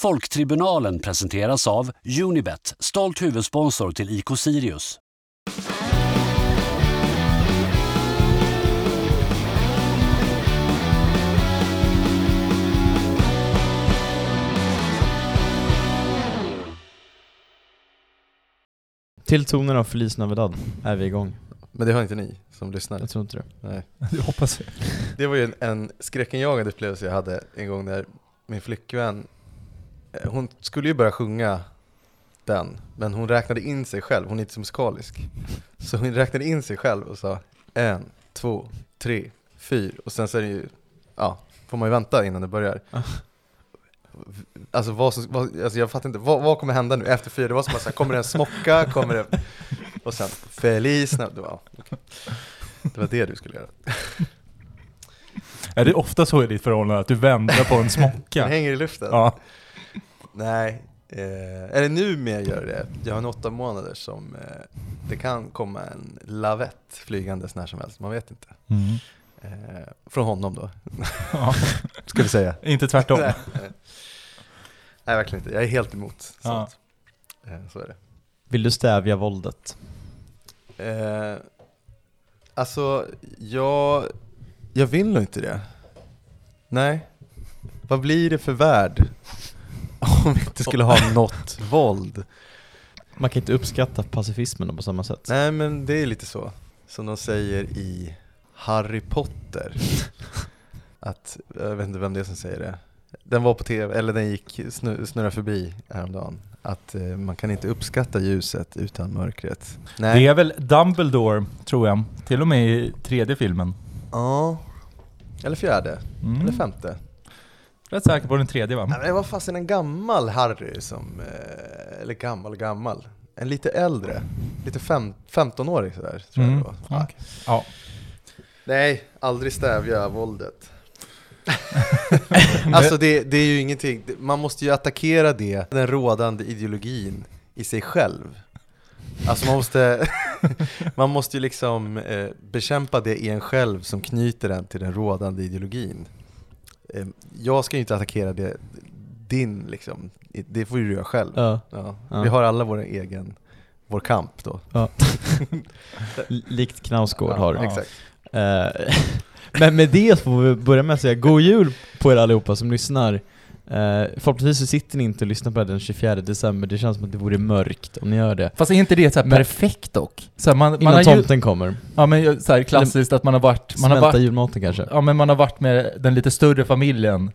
Folktribunalen presenteras av Unibet, stolt huvudsponsor till IK Sirius. Till tonen av Feliz Navidad är vi igång. Men det har inte ni som lyssnar? Jag tror inte det. Nej. Det hoppas jag. Det var ju en, en skräckenjagande upplevelse jag hade en gång när min flickvän, hon skulle ju börja sjunga den, men hon räknade in sig själv, hon är inte så musikalisk. Så hon räknade in sig själv och sa en, två, tre, fyra och sen så är det ju, ja, får man ju vänta innan det börjar. Alltså, vad, som- vad, alltså jag fattar inte, vad, vad kommer hända nu efter fyra? Det var som att kommer det en smocka? Kommer det... Och sen, Feliz det var, okej. det var det du skulle göra. Är det ofta så i ditt förhållande att du väntar på en Den smocka? hänger i luften. Ja. Nej, eh, eller nu mer gör det. Jag har en åtta månader som eh, det kan komma en lavett flygandes när som helst, man vet inte. Mm. Eh, från honom då, ja. ska vi säga. Inte tvärtom. Nej, nej. nej, verkligen inte. Jag är helt emot Ja. sånt. Eh, så är det. Vill du stävja våldet? Eh, alltså, jag, jag vill nog inte det. Nej. Vad blir det för värld om vi inte skulle ha något våld? Man kan inte uppskatta pacifismen på samma sätt. Nej men det är lite så, som de säger i Harry Potter. Att, jag vet inte vem det är som säger det. Den var på tv, eller den gick snu, snurra förbi häromdagen. Att eh, man kan inte uppskatta ljuset utan mörkret. Nej. Det är väl Dumbledore, tror jag. Till och med i tredje filmen. Ja. Eller fjärde, Mm. eller femte. Rätt säker på den tredje va? Nej, men det var fasen en gammal Harry som, eh, eller gammal gammal, en lite äldre, lite fem, 15-årig sådär tror jag Mm. det var. Ja. okej. Ja. Nej, aldrig stävja våldet. alltså det, det är ju ingenting, man måste ju attackera det, den rådande ideologin i sig själv. Alltså man måste, man måste ju liksom eh, bekämpa det i en själv som knyter den till den rådande ideologin. Eh, jag ska ju inte attackera det, din liksom, det får ju du göra själv. Ja. Ja. Ja. Vi har alla vår egen, vår kamp då. L- Likt Knausgård Ja, har. Exakt. Eh, Men med det får vi börja med att säga god jul på er allihopa som lyssnar. Uh, förhoppningsvis så sitter ni inte och lyssnar på det den 24 december, det känns som att det vore mörkt om ni gör det. Fast är inte det så här Men- perfekt dock? Så man, man Innan har ju, tomten kommer. ja men ju så här, klassiskt att man har varit, man har Smälta varit, julmaten kanske. ja men man har varit med den lite större familjen.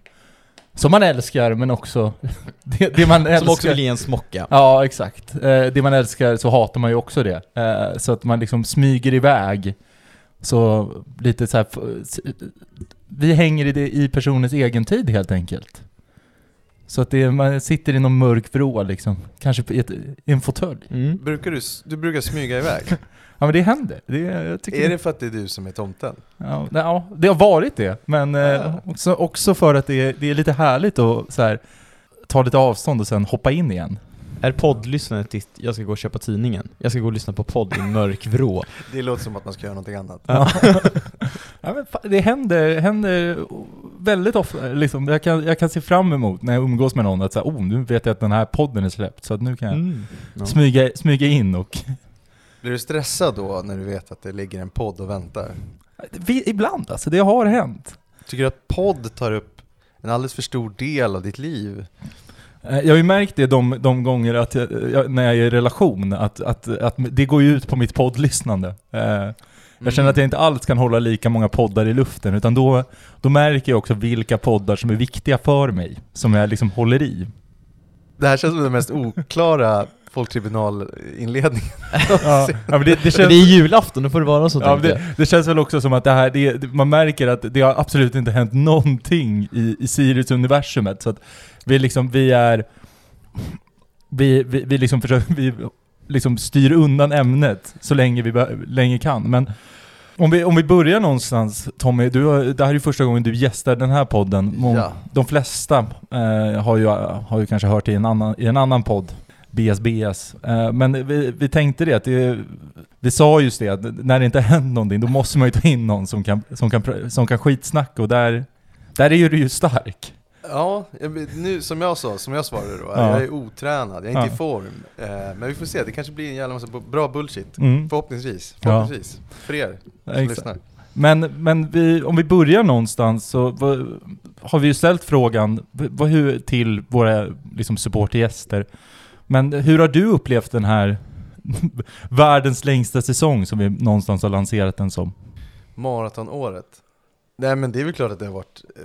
Som man älskar men också det, det man älskar. Som också vill ge en smocka. Ja, exakt. Eh, det man älskar så hatar man ju också det. Eh, så att man liksom smyger iväg. Så lite så här, vi hänger i, det, i personens egen tid helt enkelt. Så att det, är- man sitter i någon mörk vrå liksom. Kanske i, ett, i en fåtölj. Mm. Brukar du, du brukar smyga iväg? Ja men det händer. Det, jag tycker Är det för att det är du som är tomten? Ja, nej, ja, det har varit det. Men eh, Ja. också, också för att det är, det är lite härligt att så här, ta lite avstånd och sen hoppa in igen. Är poddlyssnandet ditt, jag ska gå och köpa tidningen? Jag ska gå och lyssna på podd i mörk vrå. Det låter som att man ska göra någonting annat. Ja. ja, det händer, händer väldigt ofta. Liksom, jag, kan, jag kan se fram emot när jag umgås med någon att säga, oh, nu vet jag att den här podden är släppt, så att nu kan jag Mm. Ja. smyga, smyga in och... Blir du stressad då när du vet att det ligger en podd och väntar? Vi, ibland alltså, det har hänt. Tycker du att podd tar upp en alldeles för stor del av ditt liv? Eh, Jag har ju märkt det de, de gånger att jag, jag, när jag är i relation, att, att, att det går ju ut på mitt poddlyssnande. Jag känner att jag inte alls kan hålla lika många poddar i luften, utan då, då märker jag också vilka poddar som är viktiga för mig, som jag liksom håller i. Det här känns som den mest oklara folktribunalinledningen. Ja, ja, men det, det, känns, det är julafton, då får det vara så ja, det, det känns väl också som att det här, det, man märker att det har absolut inte hänt någonting i, i Sirius-universumet, så att vi liksom, vi är... Vi, vi, vi liksom försöker, vi liksom styr undan ämnet så länge vi länge kan, men om vi, om vi börjar någonstans Tommy, du, har- det här är ju första gången du gästar den här podden. Må- Ja. De flesta eh, har, ju, har ju kanske hört i en annan, i en annan podd, BSBS. Eh, men vi, vi tänkte det, att det, vi sa just det, att när det inte händer någonting, då måste man ju ta in någon som kan, som kan, som kan skitsnacka och där, där är ju du ju stark. Ja, nu, som jag sa, som jag svarade då, Ja. jag är otränad, jag är inte Ja. i form. Eh, men vi får se, det kanske blir en jävla massa bra bullshit. Mm. Förhoppningsvis, Ja. förhoppningsvis. För er som Exakt. lyssnar. Men, men vi, om vi börjar någonstans så vad, har vi ju ställt frågan vad, hur, till våra liksom, supportergäster. Men hur har du upplevt den här världens längsta säsong som vi någonstans har lanserat den som? Maratonåret. Nej men det är väl klart att det har varit eh,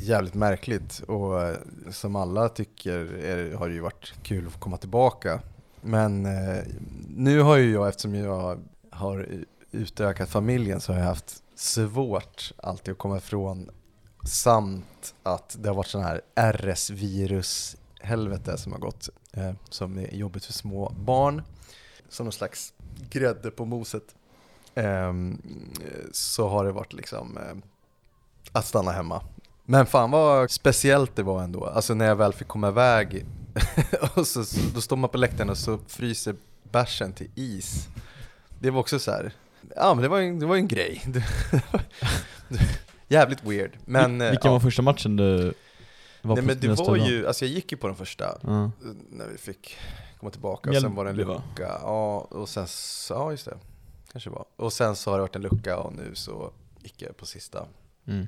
jävligt märkligt och eh, som alla tycker är, har det ju varit kul att få komma tillbaka. Men eh, nu har ju jag, eftersom jag har utökat familjen så har jag haft svårt alltid att komma ifrån samt att det har varit sån här RS-virus helvete som har gått eh, som är jobbigt för små barn. Som någon slags grädde på moset. Ehm, så har det varit liksom eh, att stanna hemma. Men fan vad speciellt det var ändå. Alltså när jag väl fick komma iväg och så, då står man på läktaren och så fryser bärsen till is. Det var också så här. ja men det var ju det var en grej. Jävligt weird. Men, eh, Vilken ja. var första matchen du var Nej på men det var dag? ju, alltså jag gick ju på den första Ja. när vi fick komma tillbaka, Mjällby, sen var det en lucka, ja och sen, ja just det, kanske var. Och sen så har det varit en lucka och nu så gick jag på sista Mm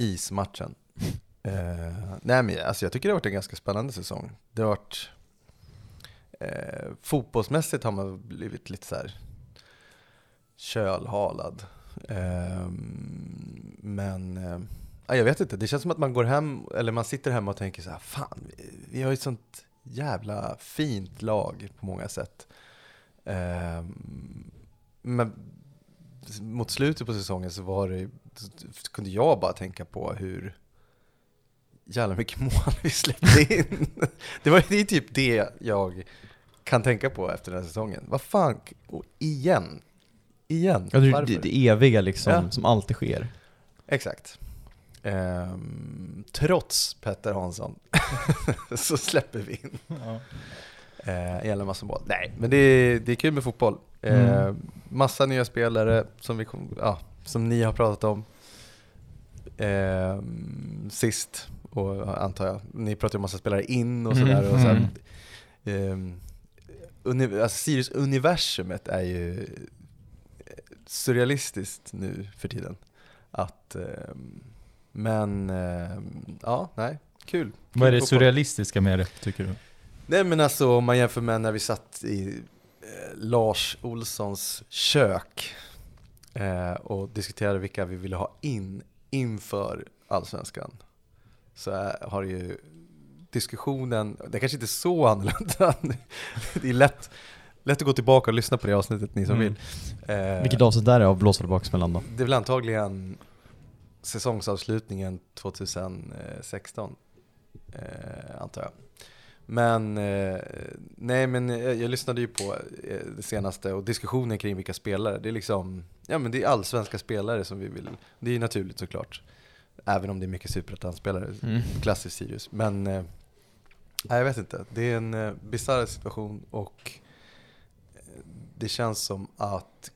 ismatchen. Eh, nej men alltså jag tycker det har varit en ganska spännande säsong. Det har varit, eh, fotbollsmässigt har man blivit lite så här kölhalad. Eh, men eh, jag vet inte, det känns som att man går hem, eller man sitter hemma och tänker så här, fan, vi, vi har ju ett sånt jävla fint lag på många sätt. Eh, men mot slutet på säsongen så var det, så kunde jag bara tänka på hur jävla mycket mål vi släppte in. Det, var, det är typ det jag kan tänka på efter den här säsongen. Vad fan, och igen. Igen. Ja, det, det, det eviga liksom, Ja. som alltid sker. Exakt. Ehm, trots Petter Hansson så släpper vi in eh, jävla massa mål. Nej, men det är, det är kul med fotboll. Eh, Mm. Massa nya spelare som, vi kom, ja, som ni har pratat om ehm, sist, och antar jag. Ni pratar ju om massa spelare in och Mm, sådär. Och sen, mm. ehm, uni, alltså Sirius-universumet är ju surrealistiskt nu för tiden. Att, ehm, men ehm, ja, nej, kul. Vad är det surrealistiska med det, tycker du? Nej men alltså om man jämför med när vi satt i eh, Lars Olssons kök eh, och diskuterade vilka vi ville ha in inför Allsvenskan. Så eh, har ju diskussionen, det kanske inte är så annorlunda. det är lätt, lätt att gå tillbaka och lyssna på det avsnittet ni som Mm. vill. Eh, Vilket avsnitt där är av blåsare baksmällan då? det är väl antagligen säsongsavslutningen 2016, eh, antar jag. Men, eh, nej men jag, jag lyssnade ju på eh, det senaste och diskussionen kring vilka spelare, det är liksom, ja men det är allsvenska spelare som vi vill, det är ju naturligt såklart. Även om det är mycket superettan-spelare, Mm. klassiskt Sirius. Men, eh, jag vet inte, det är en eh, bisarr situation och eh, det känns som att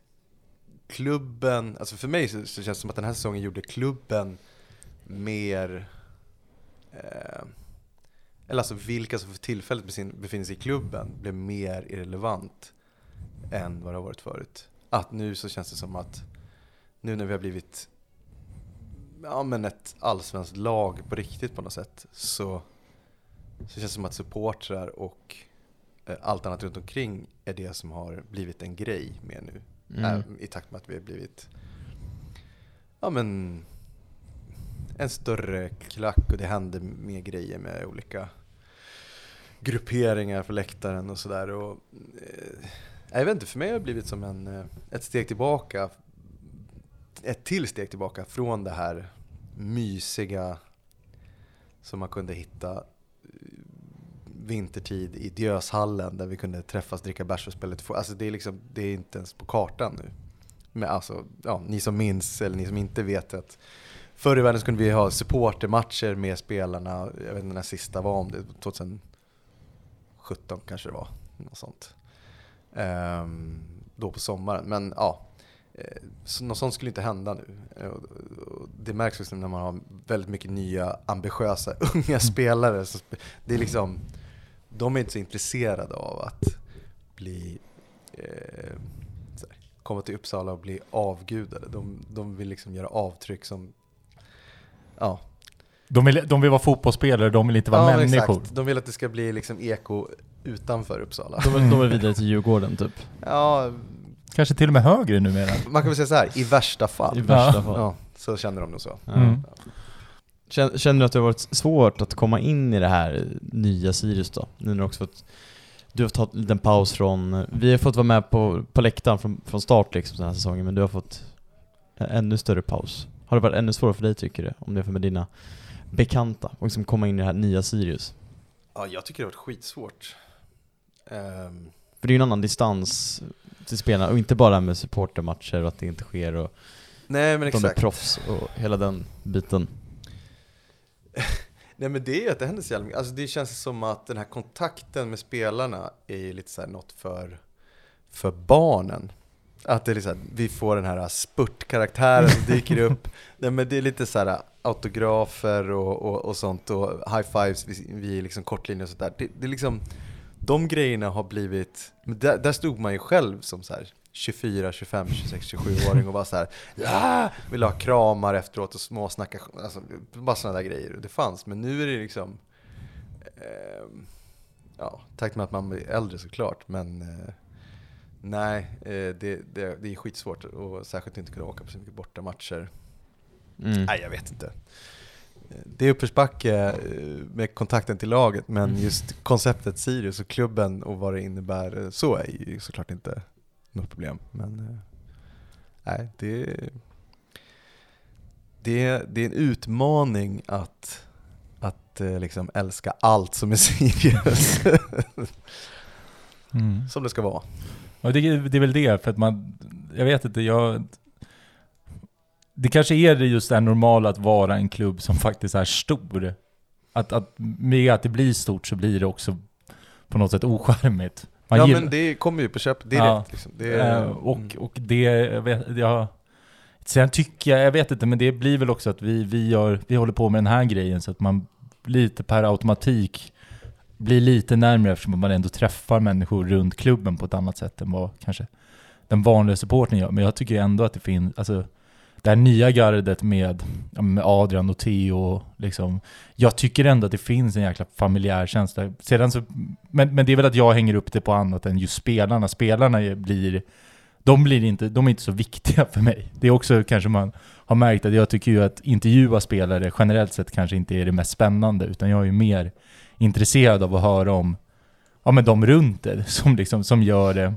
klubben, alltså för mig så, så känns det som att den här säsongen gjorde klubben mer eh, eller alltså vilka som för tillfället befinner sig i klubben blev mer irrelevant än vad det har varit förut. Att nu så känns det som att nu när vi har blivit ja, men ett allsvenskt lag på riktigt på något sätt så, så känns det som att supportrar och eh, allt annat runt omkring är det som har blivit en grej mer nu. Mm. I takt med att vi har blivit ja, men, en större klack och det hände mer grejer med olika grupperingar på läktaren och sådär. och, Eh, jag vet inte, för mig har det blivit som en, eh, ett steg tillbaka, ett till steg tillbaka från det här mysiga som man kunde hitta eh, vintertid i Diöshallen där vi kunde träffas, dricka bärs och spela lite fotboll. Alltså det är, liksom, det är inte ens på kartan nu. Men alltså, ja, ni som minns eller ni som inte vet att förr i världen så kunde vi ha supportermatcher med spelarna. Jag vet inte när sista var, om det 2017 kanske det var. Något sånt. Ehm, då på sommaren. Men ja, eh, så, något sånt skulle inte hända nu. Eh, det märks liksom när man har väldigt mycket nya ambitiösa unga spelare. Så det är liksom, de är inte så intresserade av att bli eh, komma till Uppsala och bli avgudade. De, de vill liksom göra avtryck som Ja, De vill, de vill vara fotbollsspelare, de vill inte vara ja, människor. Exakt. De vill att det ska bli liksom eko utanför Uppsala. De, är- de är vidare till Djurgården typ, Ja, Kanske till och med högre numera. man kan väl säga så här, i värsta fall. i värsta Ja. fall. Ja, så känner de nog så. Ja. Mm. Känner, känner du att det har varit svårt att komma in i det här nya Sirius då? Nu när du också fått, du har tagit en liten paus från, vi har fått vara med på, på läktaren från, från start liksom den här säsongen, men du har fått en ännu större paus. Har det varit ännu svårare för dig tycker du? Om det är för med dina bekanta, och liksom komma in i det här nya Sirius? Ja, jag tycker det har varit skitsvårt. Ehm, För det är ju en annan distans till spelarna, och inte bara med supportermatcher och att det inte sker och nej men de är exakt. proffs och hela den biten. Nej men det är ju att det händer så jävla mycket. Alltså det känns som att den här kontakten med spelarna är ju lite så något för, för barnen. Att det är liksom, vi får den här spurtkaraktären som dyker upp. Nej men det är lite så här autografer och, och, och sånt och high fives vid, liksom kortlinjer och sånt där. Det, det är liksom, de grejerna har blivit, där, där stod man ju själv som så här 24, 25, 26, 27-åring och bara så här, ja, ville ha kramar efteråt och småsnacka, alltså, bara sådana där grejer. Det fanns, men nu är det liksom, eh, ja, tack med att man blir äldre såklart, men eh, nej, eh, det, det, det är skitsvårt och särskilt inte kunna åka på så mycket bortamatcher. Mm. Nej, jag vet inte. Eh, Det är uppförsbacke eh, med kontakten till laget, men Mm. just konceptet Sirius och klubben och vad det innebär, så är ju såklart inte något problem. Men nej, det, det, det är en utmaning att, att liksom älska allt som är Sirius, Mm. som det ska vara. Och det, det är väl det, för att man, jag vet inte, jag... Det kanske är det just det här normala att vara en klubb som faktiskt är stor. Att, att med att det blir stort så blir det också på något sätt ocharmigt. Man ja gillar- men det kommer ju på köpet direkt. Ja. Liksom. Det är, Eh, och, och det, jag vet, jag, sen tycker jag, jag vet inte, men det blir väl också att vi, vi, gör, vi håller på med den här grejen så att man lite per automatik blir lite närmare eftersom man ändå träffar människor runt klubben på ett annat sätt än vad kanske den vanliga supporten gör. Men jag tycker ändå att det finns, alltså det här nya gardet med, med Adrian och Theo, liksom, jag tycker ändå att det finns en jäkla familjär känsla. Sedan så, men, men det är väl att jag hänger upp det på annat än just spelarna. Spelarna blir, de blir inte, de är inte så viktiga för mig. Det är också kanske man har märkt att jag tycker ju att intervjua spelare generellt sett kanske inte är det mest spännande, utan jag är ju mer intresserad av att höra om ja, men de runt det, som, liksom, som gör det,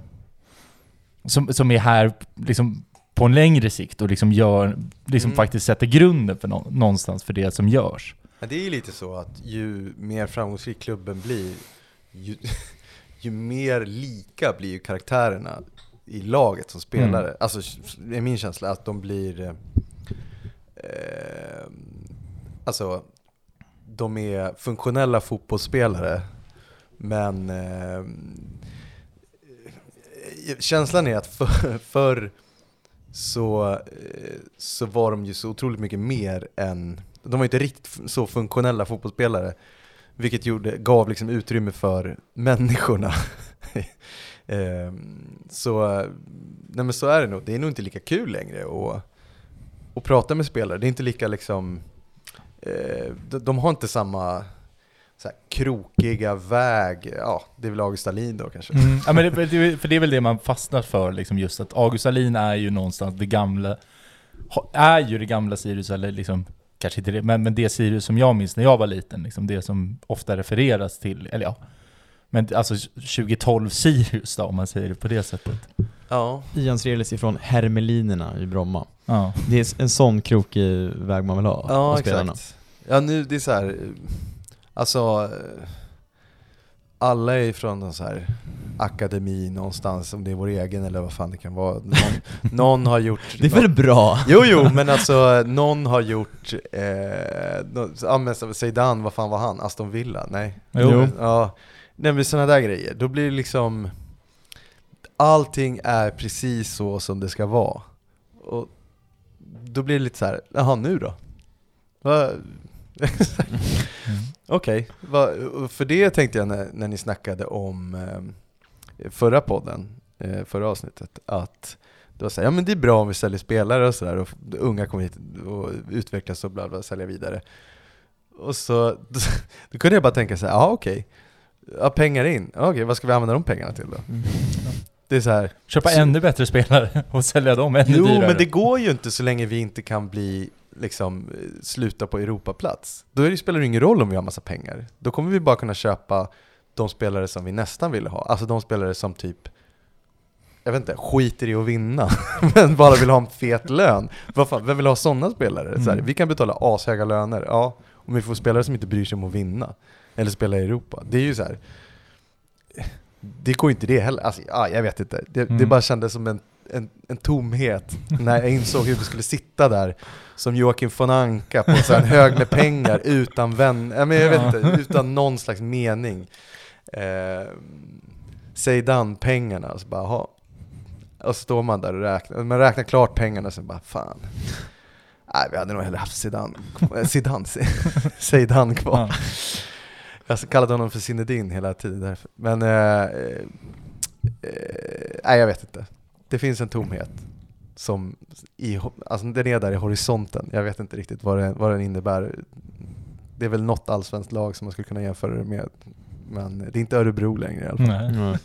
som, som är här liksom, på en längre sikt och liksom, gör, liksom Mm. faktiskt sätter grunden för nå- någonstans för det som görs. Men det är ju lite så att ju mer framgångsrik klubben blir, ju, ju mer lika blir ju karaktärerna i laget som spelare. Mm. Alltså, det är min känsla att de blir... Eh, alltså, de är funktionella fotbollsspelare, men eh, känslan är att för, förr så, eh, så var de ju så otroligt mycket mer än, de var inte riktigt så funktionella fotbollsspelare, vilket gjorde, gav liksom utrymme för människorna. Ehm, så, nej men så är det nog, det är nog inte lika kul längre att, att prata med spelare, det är inte lika liksom, eh, de, de har inte samma så här, krokiga väg, ja det är väl August Dahlin då kanske. Mm. Ja, men det, det, för det är väl det man fastnar för, liksom just att August Alin är ju någonstans det gamla, är ju det gamla Sirius, eller liksom, kanske inte det, men, men det Sirius som jag minns när jag var liten, liksom det som ofta refereras till, eller ja, men alltså 2012 Sirius då, om man säger det på det sättet. Ja, Ian Srelis ifrån Hermelinerna i Bromma. Ja. Det är en sån krokig väg man vill ha Ja, exakt. Ja, nu, det är så här, eh, alltså, eh, alla är från någon så här akademi någonstans, om det är vår egen eller vad fan det kan vara. Någon, någon har gjort... Det är väl bra? Jo, jo, men alltså någon har gjort, eh, nå- ja men Zeidan, vad fan var han? Aston Villa? Nej. Jo. Ja, nej men sådana där grejer. Då blir det liksom, allting är precis så som det ska vara. och då blir det lite så här, jaha nu då? Okej, va- för det tänkte jag när, när ni snackade om eh, förra podden, eh, förra avsnittet, att det var så här, ja men det är bra om vi säljer spelare och sådär och unga kommer hit och utvecklas och bla bla, sälja vidare. Och så, då, då kunde jag bara tänka så här, ja okej, ja, pengar in, okej vad ska vi använda de pengarna till då? Mm. Det är så här, Köpa Så- ännu bättre spelare och sälja dem ännu Jo, dyrare. men det går ju inte så länge vi inte kan bli, liksom, eh, sluta på Europaplats. Då är det, spelar det ingen roll om vi har massa pengar. Då kommer vi bara kunna köpa de spelare som vi nästan ville ha. Alltså de spelare som typ, jag vet inte, skiter i att vinna, men bara vill ha en fet lön. Vad fan, vem vill ha sådana spelare? Så här, Mm. vi kan betala ashöga löner, ja, om vi får spelare som inte bryr sig om att vinna. Eller spela i Europa. Det är ju så här. Det går inte det heller. Alltså, ja, jag vet inte. Det, det Mm. bara kändes som en, en, en tomhet när jag insåg hur vi skulle sitta där som Joakim von Anka på så en hög med pengar utan vän, ja, men jag vet inte, utan någon slags mening. Eh, Zeidan-pengarna, och så bara, ha. Och så står man där och räknar, man räknar klart pengarna och så bara, fan. Nej, vi hade nog hellre haft Zidane, eh, Zidane, Zeidan kvar. Ja. Jag kallade honom för Zinedine hela tiden därför. Men, eh, eh, eh, nej jag vet inte. Det finns en tomhet som i, alltså den är där i horisonten. Jag vet inte riktigt vad den, vad den innebär. Det är väl något allsvenskt lag som man skulle kunna jämföra det med. Men det är inte Örebro längre i alla fall. Nej. Ja.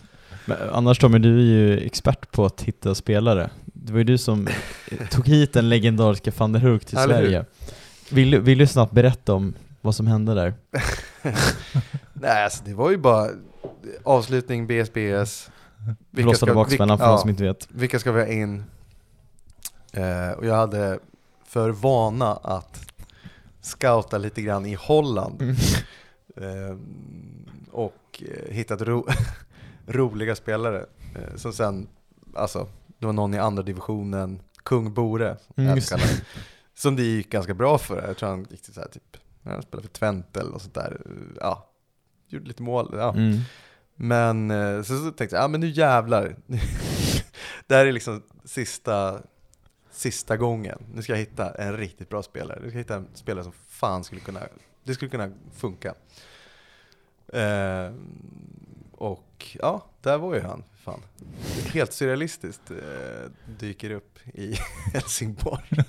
Men annars Tommy, du är ju expert på att hitta spelare. Det var ju du som tog hit den legendariska van der Hurk till hur? Sverige. Vill, du- vill du snabbt berätta om vad som hände där? Nej alltså det var ju bara avslutning, BSBS. Blossade baksmällan för ja. de som inte vet. vilka ska vi ha in? Eh, och jag hade för vana att scouta lite grann i Holland. Mm. Eh, och eh, hittat ro roliga spelare. Eh, som sen, alltså, det var någon i andra divisionen, Kung Bore, Mm, som det gick ganska bra för. Jag tror han gick till så här, typ, han spelade för Twente eller något sånt där. Ja, gjorde lite mål. Ja. Mm. Men eh, så, så tänkte jag, ja men nu jävlar. det här är liksom sista, sista gången. Nu ska jag hitta en riktigt bra spelare. Nu ska jag hitta en spelare som fan skulle kunna, det skulle kunna funka. Eh, och ja, där var ju han. Fan. Helt surrealistiskt eh, dyker upp i Helsingborg.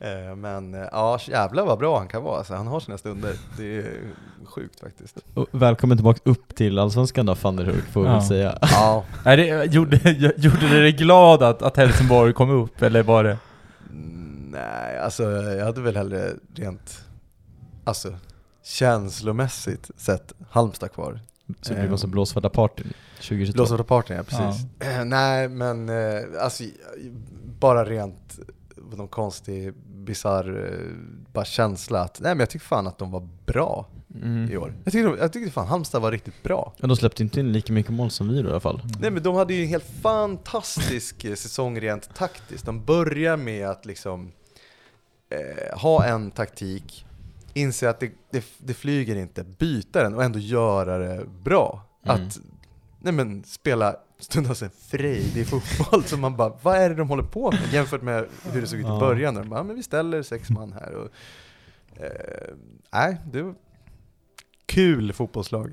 Eh, Men eh, ja, jävlar vad bra han kan vara. Alltså, han har sina stunder. Det är sjukt faktiskt. Och välkommen tillbaka upp till Allsvenskan då, van der Hurk får vi Ja. säga. Ja, Nej, det, gjorde, gjorde det dig glad att, att Helsingborg kom upp, eller var det? Mm, Nej, alltså jag hade väl hellre rent, alltså känslomässigt sett Halmstad kvar. Så det blir massa blåsvärda partyn 2022. Blåsvärdarpartyn, ja precis. Nej, men eh, alltså bara rent någon konstig, bisarr, eh, bara känsla att, nej men jag tycker fan att de var bra Mm. i år. Jag tyckte, jag tyckte fan Halmstad var riktigt bra. Ja, de släppte inte in lika mycket mål som vi då i alla fall. Nej men de hade ju en helt fantastisk eh, säsong rent taktiskt. De börjar med att liksom eh, ha en taktik, inse att det, det, det flyger inte, byta den och ändå göra det bra. Mm. Att nej men, spela stundtals en frejdig fotboll som man bara, vad är det de håller på med? Jämfört med hur det såg ut i Ja. början. De bara, "Ja, men vi ställer sex man här. Och, eh, nej, det var kul fotbollslag.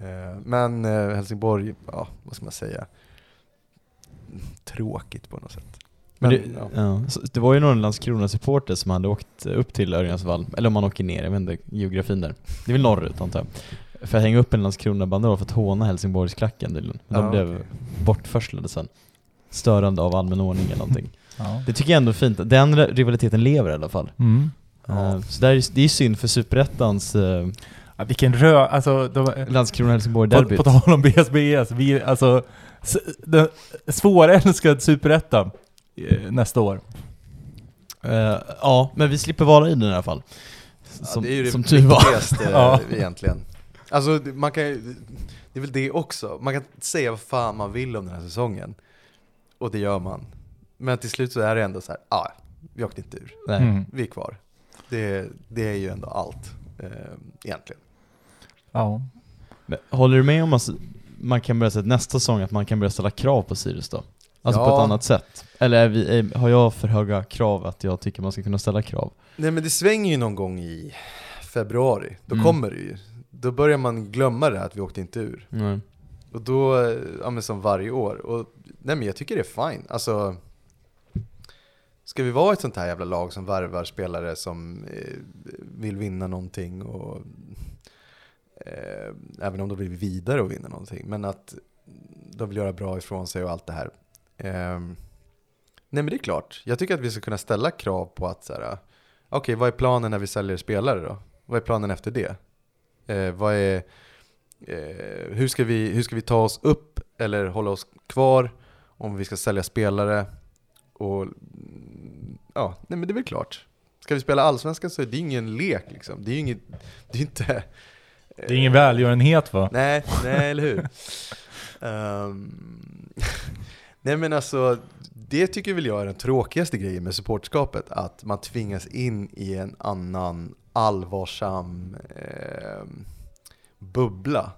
Eh, men eh, Helsingborg, ja vad ska man säga? Tråkigt på något sätt. Men Men, det, ja. ja. så det var ju någon Landskrona-supporter som hade åkt upp till Örjansvall, eller om man åker ner, jag vet inte geografin där. Det är väl norrut antar jag. För att hänga upp en Landskrona-banderoll för att håna Helsingborgsklacken tydligen. Men de Ja, blev okej. bortförslade sen. Störande av allmän ordning eller någonting. Ja. Det tycker jag ändå är fint. Den rivaliteten lever i alla fall. Mm. Ja. Eh, Så där är, det är synd för Superettans uh, Ja, vilken rö... Alltså, de, på, Landskrona-Helsingborg-derbyt. på tal om BSBS, vi, alltså, den svårälskad superetta eh, nästa år. Eh, ja, men vi slipper vara i den i alla fall. Ja, Som, det är ju det som tur var. viktigaste Ja. egentligen. Alltså det- man kan det är väl det också. Man kan säga vad fan man vill om den här säsongen. Och det gör man. Men till slut så är det ändå så här, ja, ah, vi åkte inte ur. Nej. Mm. Vi är kvar. Det, det är ju ändå allt, eh, egentligen. Ja. Men Håller du med om att man kan börja säga nästa säsong att man kan börja ställa krav på Sirius då? Alltså på Ja. ett annat sätt? Eller är vi, är, har jag för höga krav att jag tycker man ska kunna ställa krav? Nej men det svänger ju någon gång i februari, då Mm. kommer det ju. Då börjar man glömma det här att vi åkte inte ur. Nej. Och då, ja men som varje år. Och, nej men jag tycker det är fine. Alltså, ska vi vara ett sånt här jävla lag som värvar spelare som eh, vill vinna någonting och eh, även om de vill vidare och vinna någonting, men att de vill göra bra ifrån sig och allt det här. Eh, nej men det är klart, jag tycker att vi ska kunna ställa krav på att så här, okej vad är planen när vi säljer spelare då? Vad är planen efter det? Eh, vad är eh, hur, ska vi, hur ska vi ta oss upp eller hålla oss kvar om vi ska sälja spelare? Och ja, nej men det är väl klart. Ska vi spela allsvenskan så är det ingen lek liksom. Det är ju inget, det är inte... Det är ingen välgörenhet va? Nej, nej eller hur? Ehm, nej men alltså, det tycker väl jag är den tråkigaste grejen med supportskapet. Att man tvingas in i en annan allvarsam eh, bubbla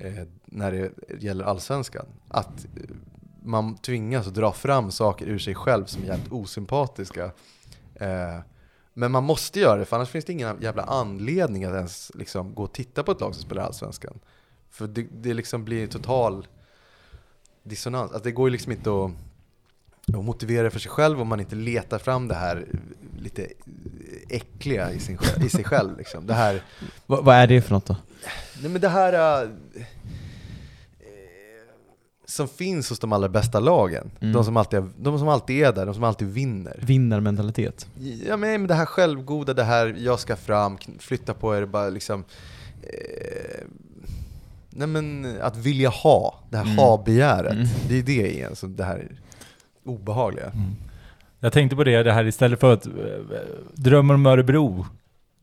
eh, när det gäller allsvenskan. Att eh, man tvingas dra fram saker ur sig själv som är jävligt osympatiska. Eh, men man måste göra det, för annars finns det ingen jävla anledning att ens liksom gå och titta på ett lag som spelar Allsvenskan. För det, det liksom blir total dissonans. Alltså det går ju liksom inte att, att motivera det för sig själv om man inte letar fram det här lite äckliga i, sin, i sig själv. Liksom. Det här, Va, vad är det för något då? nej men det här äh, som finns hos de allra bästa lagen. Mm. De, som alltid, de som alltid är där, de som alltid vinner. Vinnarmentalitet? Ja men det här självgoda, det här jag ska fram, flytta på er, bara liksom eh, Nej men att vilja ha, det här Mm. ha-begäret. Mm. Det är det igen, som det här obehagliga. Jag tänkte på det, det här istället för att eh, drömmer om Örebro.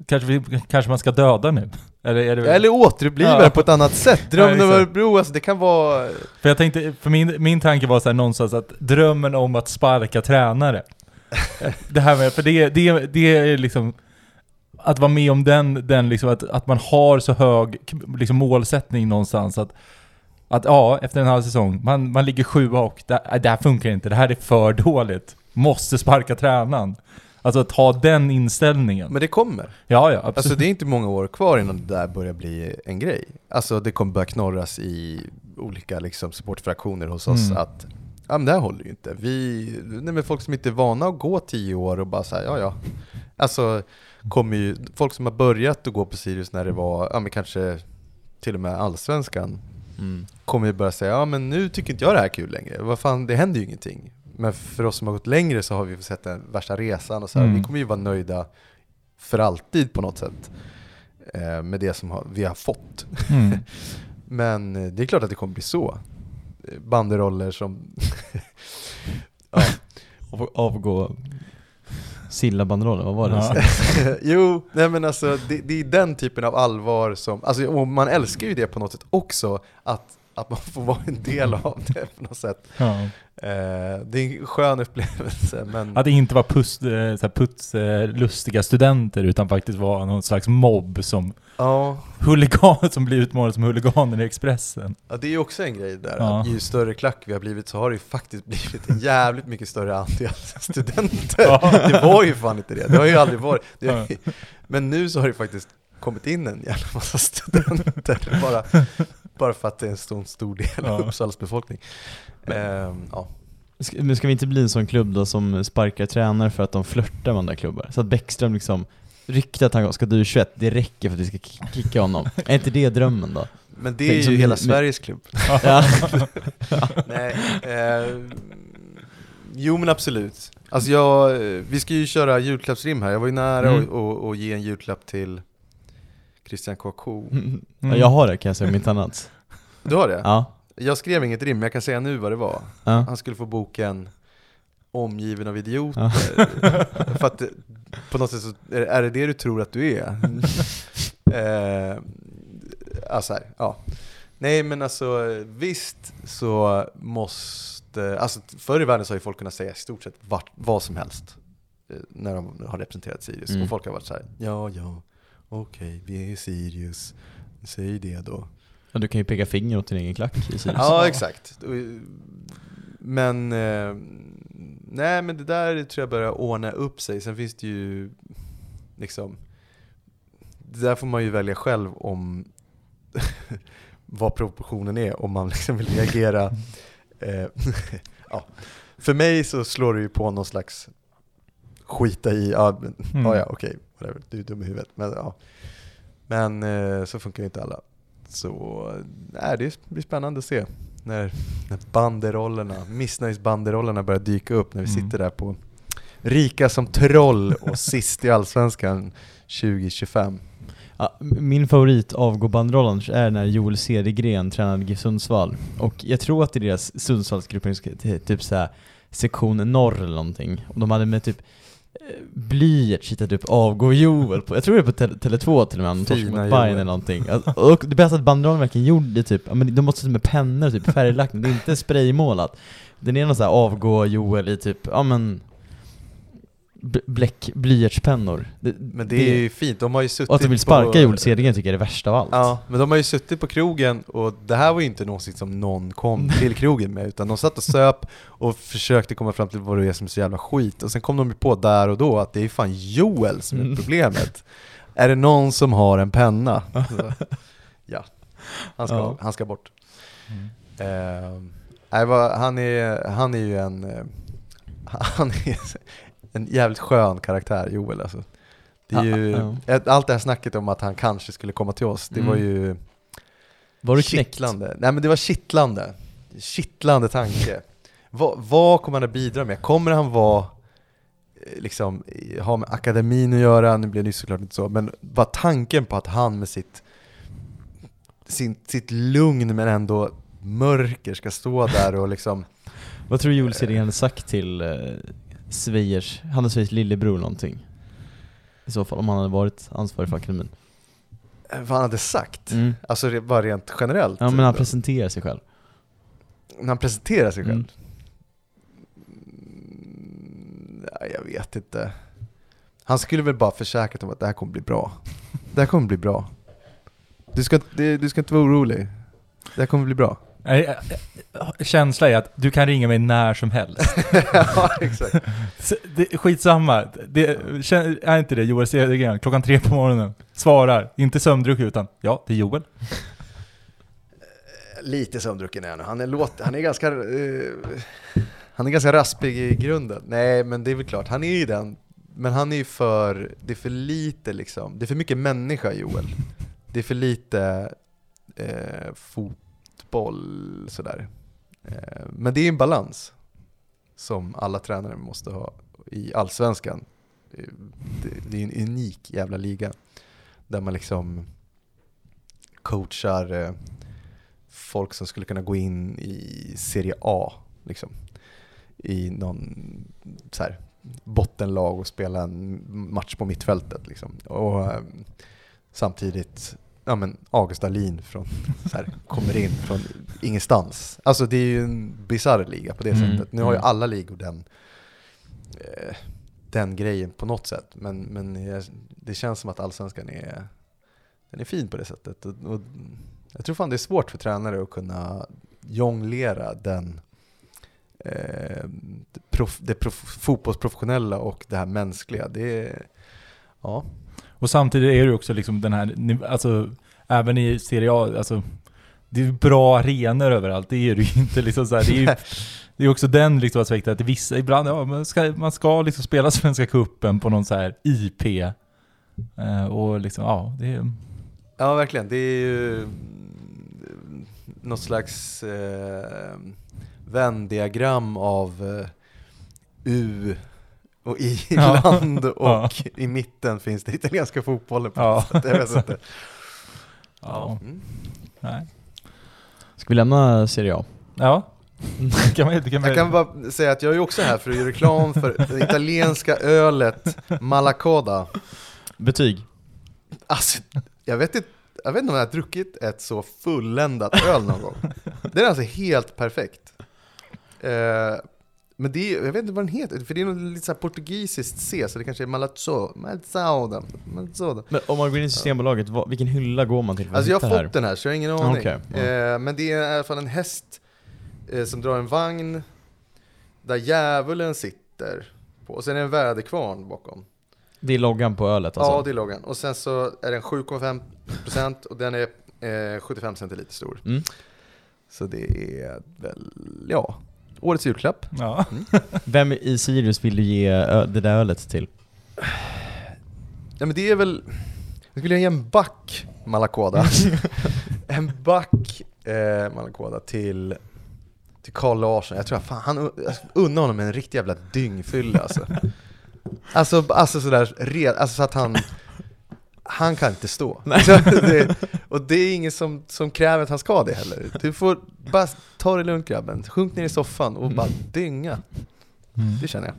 Kanske, vi, kanske man ska döda nu? Eller, är det, Eller återuppliva Ja. på ett annat sätt. Ja, Drömmen om. Örebro, alltså det kan vara... För jag tänkte, för min, min tanke var så här någonstans att drömmen om att sparka tränare. det här med, för det, det, det är liksom att vara med om den, den liksom att, att man har så hög liksom målsättning någonstans att att ja, efter en halv säsong, man, man ligger sjua och det, äh, det här funkar inte, det här är för dåligt. Måste sparka tränaren. Alltså att ha den inställningen. Men det kommer. ja, ja, absolut. Alltså det är inte många år kvar innan det där börjar bli en grej. Alltså det kommer börja knorras i olika liksom, supportfraktioner hos oss Mm. att ja men det här håller ju inte. Vi, nej men folk som inte är vana att gå tio år och bara säga ja ja. Alltså kommer ju, folk som har börjat att gå på Sirius när det var, ja men kanske till och med allsvenskan Mm. kommer ju börja säga ja men nu tycker inte jag det här är kul längre. Vad fan, det händer ju ingenting. Men för oss som har gått längre så har vi sett den värsta resan och så här, Mm. vi kommer ju vara nöjda för alltid på något sätt eh, med det som har, vi har fått. Mm. Men eh, det är klart att det kommer bli så. Eh, Banderoller som... ja. Av, avgå Silla-banderollen, vad var det? Ja. jo, nej men alltså det, det är den typen av allvar som, alltså och man älskar ju det på något sätt också, att, att man får vara en del av det på något sätt. Ja. Eh, det är en skön upplevelse men... Att inte vara puss, eh, så här puts, eh, lustiga studenter utan faktiskt vara någon slags mobb som Ja, huligan som blir utmålade som huliganer i Expressen. ja, det är ju också en grej där, Ja. att ju större klack vi har blivit så har det ju faktiskt blivit en jävligt mycket större andel studenter. Ja. Det var ju fan inte det, det har ju aldrig varit. Det ju- men nu så har det faktiskt kommit in en jävla massa studenter bara, bara för att det är en stor, stor del av Ja. Uppsalas befolkning. Ehm, ja. Ska, men ska vi inte bli en sån klubb då som sparkar tränare för att de flörtar med andra klubbar? Så att Bäckström liksom Ryktet att han ska du 21, det räcker för att vi ska ki- kicka honom. är inte det drömmen då? Men det Tänk är som ju hela vi- Sveriges klubb. Ja. Nej, eh, jo men absolut. Alltså jag, vi ska ju köra julklappsrim här, jag var ju nära att Mm. och ge en julklapp till Christian Kouakou. Ja, jag har det kan jag säga, om inte annat. Du har det? Ja. Jag skrev inget rim, men jag kan säga nu vad det var. ja. Han skulle få boken Omgiven av idioter. För att på något sätt så är är det det du tror att du är? eh, alltså här, ja. Nej men alltså visst så måste, alltså förr i världen så har ju folk kunnat säga i stort sett vart, vad som helst. eh, När de har representerat Sirius. Mm. Och folk har varit så här: ja ja, okej vi är Sirius, säg det då. ja, du kan ju peka finger åt din egen klack i Sirius. Ja exakt. Men, eh, nej men det där tror jag börjar ordna upp sig. Sen finns det ju liksom, det där får man ju välja själv om vad proportionen är, om man liksom vill reagera. Eh, ja. För mig så slår det ju på någon slags skita i, ja, Mm. ja okej, whatever, du är dum i huvudet. Men, ja. men eh, så funkar ju inte alla. Så nej, det blir spännande att se när, när banderollerna, missnöjesbanderollerna börjar dyka upp när vi Mm. sitter där på rika som troll och sist i Allsvenskan 2025. Ja, min favorit avgå-bandrollen är när Joel Cedergren tränade GIF Sundsvall. Och jag tror att i deras Sundsvallsgruppen, typ såhär sektion norr eller någonting, och de hade med typ blyerts hittat upp avgå Joel på, jag tror det är på Tele- Tele2 till och med, de torskade mot Bayern Joel. eller någonting. Alltså, Och det bästa att banderollen verkligen gjorde typ, men de måste med pennor typ färglagt, det är inte spraymålat. Den är någon sån här avgå Joel i typ, ja men bläck, blyertspennor. Men det är ju fint, de har ju suttit och att de vill på- sparka Joel Cedergren tycker jag är det värsta av allt. Ja, men de har ju suttit på krogen och det här var ju inte någonting som någon kom till krogen med utan de satt och söp och försökte komma fram till vad det är som är så jävla skit och sen kom de ju på där och då att det är fan Joel som är Mm. problemet. är det någon som har en penna? Så, ja, han ska, Ja. han ska bort. Mm. Vad- han, är, han är ju en, eh, han är en jävligt skön karaktär, Joel alltså. Det är ju, ja. ett- Allt det här snacket om att han kanske skulle komma till oss, det Mm. var ju Var du knäckt? kittlande. Nej men det var kittlande. Kittlande tanke. vad, vad kommer han att bidra med? Kommer han vara, eh, liksom, ha med akademin att göra? Nu blev det ju såklart inte så, men bara tanken på att han med sitt, sin, sitt lugn men ändå mörker ska stå där och liksom Vad tror du Joel Cedergren hade sagt till Svejers, Hannes Svejers lillebror någonting? I så fall, om han hade varit ansvarig för akademin. eh, vad han hade sagt. Mm. Alltså bara rent generellt. Ja men han presenterar sig själv. När han presenterar sig själv. Mm. Mm, nej, jag vet inte. Han skulle väl bara försäkrat om att det här kommer bli bra. Det här kommer bli bra. Du ska, du ska inte vara orolig. Det här kommer bli bra. Nej, äh, äh, Känsla är att du kan ringa mig när som helst. ja, exakt. Det, skitsamma. Det, är inte det Joel Cedergren? Klockan tre på morgonen. Svarar. Inte sömndruck utan ja, det är Joel. Lite sömndrucken är han. Han är, låt, han är ganska... eh, han är ganska raspig i grunden. Nej, men det är väl klart. Han är ju den. Men han är ju för... Det är för lite liksom. Det är för mycket människa Joel. Det är för lite eh, fotboll sådär. Eh, men det är en balans. Som alla tränare måste ha i Allsvenskan. Eh, det, är en unik jävla liga. Där man liksom coachar eh, folk som skulle kunna gå in i Serie A. Liksom. I någon så här, bottenlag och spela en match på mittfältet. Liksom. Och samtidigt, ja men August Dahlin från, så här, kommer in från ingenstans. Alltså det är ju en bisarr liga på det Mm, sättet. Nu har ju mm. alla ligor den, eh, den grejen på något sätt. Men, men jag- det känns som att allsvenskan är, den är fin på det sättet. Och, och jag tror fan det är svårt för tränare att kunna jonglera den eh, det, prof, det prof, fotbollsprofessionella och det här mänskliga. Det är, ja. Och samtidigt är det också liksom den här, alltså även i Serie A, alltså det är bra arenor överallt, det är det ju inte liksom så här, det är ju det är också den liksom aspekten att vissa, ibland, ja man ska, man ska liksom spela Svenska Cupen på någon så här IP. Eh, och liksom, ja, det är... ja, verkligen. Det är ju mm, något slags eh, Venn-diagram av eh, U och i-land och Ja. i mitten finns det italienska fotbollen på Ja, sätt. Jag vet inte. Ja, Mm. nej. Ska vi lämna Serie A? Ja, kan man, kan man Jag kan bara säga att jag är också här för att göra reklam för det italienska ölet Malacoda. Betyg? Alltså, jag vet inte, jag vet inte om jag har druckit ett så fulländat öl någon gång. Det är alltså helt perfekt. Eh, men det är, jag vet inte vad den heter, för det är något lite så portugisiskt C, så det kanske är Malazzo, Malazzoda, Malazzoda. Men om man går in i Systembolaget, vad, vilken hylla går man till för att Alltså jag har fått här? den här, så jag har ingen aning. Okej, ja. eh, men det är i alla fall en häst eh, som drar en vagn där djävulen sitter på. Och sen är det en väderkvarn bakom. Det är loggan på ölet alltså? Ja, det är loggan. Och sen så är den 7,5% och den är eh, 75 centiliter stor. Mm. Så det är väl, ja, årets julklapp. Ja. Vem i Sirius vill du ge det där ölet till? Ja men det är väl, jag skulle ge en back Malakoda. en back eh, Malakoda till, till Carl Larsson. Jag tror att fan, han jag unnar honom en riktig jävla dyngfylla alltså. Alltså, alltså sådär, alltså så att han, han kan inte stå. Det, och det är ingen som, som kräver att han ska det heller. Du får bara ta det lugnt grabben, sjunk ner i soffan och bara dynga. Mm. Det känner jag.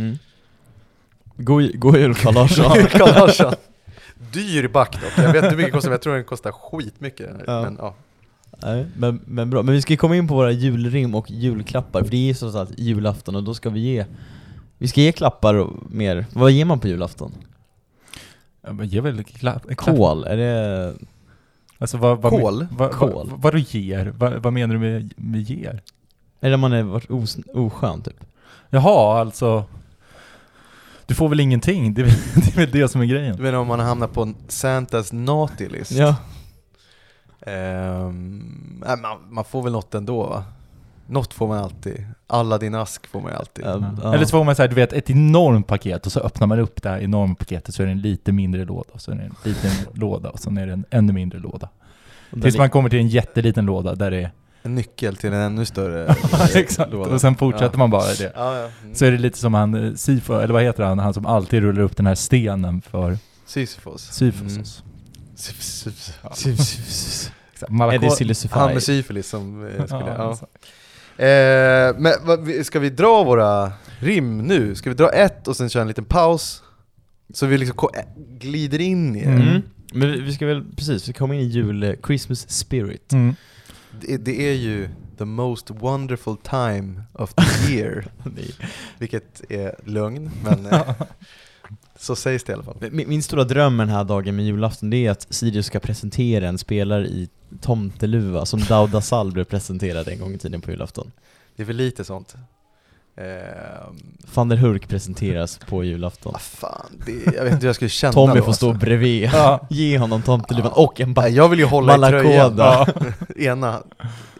Mm. God, god jul Carl Larsson! Dyr back dock, jag vet inte hur mycket det kostar, men jag tror den kostar skitmycket den. Ja. Men, ja. Nej, men, men bra. Men vi ska komma in på våra julrim och julklappar, för det är ju så att julafton och då ska vi ge Vi ska ge klappar och mer. Vad ger man på julafton? Ja, men ge väl klapp. Kol? Är det... Alltså vad, vad, Kol? Vad, Kol. vad, vad du ger? Vad, vad menar du med, med ger? Är det man har varit os, oskön typ? Jaha, alltså Du får väl ingenting? Det är, det är väl det som är grejen? Du menar om man hamnar på en Santas naughty list? Ja. Nej, man, man får väl något ändå va? Något får man alltid. Alla din ask får man alltid. Ja, ja. Eller så får man säga, du vet, ett enormt paket och så öppnar man upp det här enorma paketet så är det en lite mindre låda, och så är det en liten låda och så är det en ännu mindre låda. Tills man kommer till en jätteliten låda där det är... En nyckel till en ännu större Exakt, låda. och sen fortsätter Ja. man bara det. Ja, ja. Mm. Så är det lite som han, eh, Sifo, eller vad heter han, han som alltid rullar upp den här stenen för Sisyfos. Syfos. Mm. Sisyfos. Exakt, Är Malako- det Silly Han med syfilis som eh, skulle... Ja, Ja. Eh, men vad, ska vi dra våra rim nu? Ska vi dra ett och sen köra en liten paus? Så vi liksom eh, glider in i det. Mm. Men vi- vi ska väl, precis, vi kommer in i jul, eh, Christmas spirit. Mm. Det, det är ju the most wonderful time of the year. Vilket är lögn, men eh, så sägs det i alla fall. Min, min stora dröm den här dagen med julafton, det är att Sirius ska presentera en spelare i tomteluva som Dauda Sall blev presenterad en gång i tiden på julafton. Det är väl lite sånt. Ehm, Van der Hurk presenteras på julafton. ah, fan, det, jag vet inte hur jag skulle känna Tommy då, får stå alltså. bredvid, Ja. ge honom tomteluvan Ja. och en back. Jag vill ju hålla i tröjan. Malakoda. ena,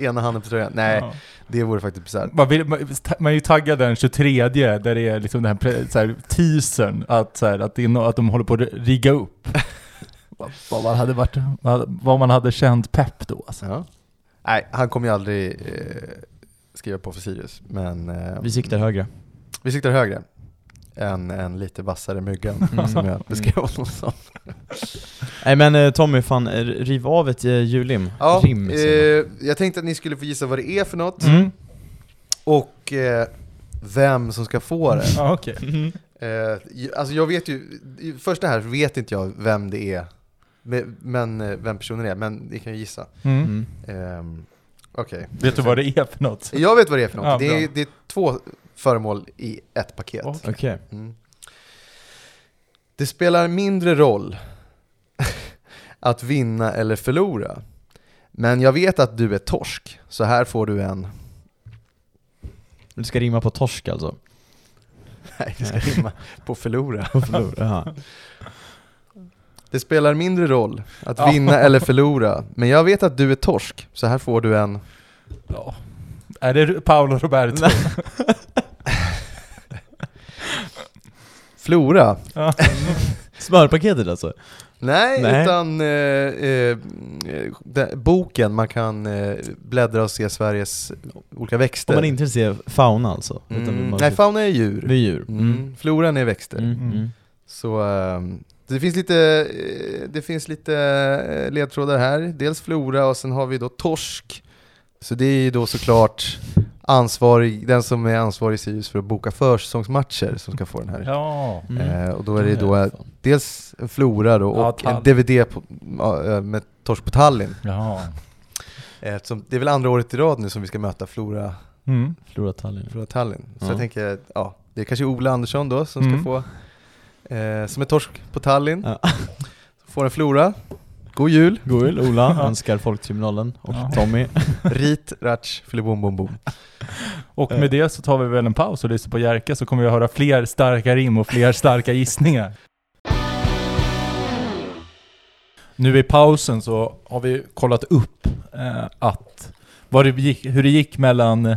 ena handen på tröjan. Nej, Ja. Det vore faktiskt bisarrt. Man, vill, man, man är ju taggad den 23 där det är liksom den här, pre- så här teasern, att, så här, att, det är no, att de håller på att rigga upp. vad, man hade varit, vad, vad man hade känt pepp då alltså. Ja. Nej, han kommer ju aldrig eh, skriva på för Sirius, men eh, Vi siktar högre. vi siktar högre än en lite vassare myggan Mm. som jag beskrev honom som. Nej men eh, Tommy, fan, eh, riv av ett eh, julrim. Ja, Rim, eh, jag tänkte att ni skulle få gissa vad det är för något Mm. och eh, vem som ska få det. Ja, okej. Mhm. Eh, alltså jag vet ju, i första här vet inte jag vem det är, men, men vem personen är, men ni kan ju gissa. Mm. Mm. Ehm, Okej. Vet du vad det är för något? Jag vet vad det är för något. Ja, det, är, det är två föremål i ett paket. Okej. Okej. Mm. Det spelar mindre roll att vinna eller förlora. Men jag vet att du är torsk, så här får du en... Du ska rimma på torsk alltså? Nej, det ska rimma på förlora. På förlora. Det spelar mindre roll att vinna eller förlora. Men jag vet att du är torsk, så här får du en... Ja. Är det Paolo Roberto? Flora? Ja. Smörpaketet alltså? Nej, Nej. utan eh, eh, den, boken man kan eh, bläddra och se Sveriges olika växter. Om man inte vill se fauna alltså? mm. Nej, fauna är djur. Det är djur? Mm. Floran är växter. Mm. Mm. Mm. Så ehm, det finns lite, eh, det finns lite eh, ledtrådar här. Dels flora och sen har vi då torsk. Så det är ju då såklart ansvarig, den som är ansvarig i Sirius för att boka försäsongsmatcher som ska få den här. Ja. Mm. Eh, och då är det Ja, då dels en flora då Ja, och Tall. en DVD på, ja, eh, med torsk på Tallinn. Ja. Eh, Eftersom det är väl andra året i rad nu som vi ska möta Flora, Mm. Flora Tallinn. Flora Tallinn. Så Ja. jag tänker, ja, det är kanske Ola Andersson då som Mm. ska få, eh, som är torsk på Tallinn. Ja. Får en Flora. God jul! God jul Ola, önskar Folktribunalen och Ja. Tommy. Rit, ratch, filibom bom bom. Och med det så tar vi väl en paus och lyssnar på Jerka så kommer vi höra fler starka rim och fler starka gissningar. Nu i pausen så har vi kollat upp eh, att vad det gick, hur det gick mellan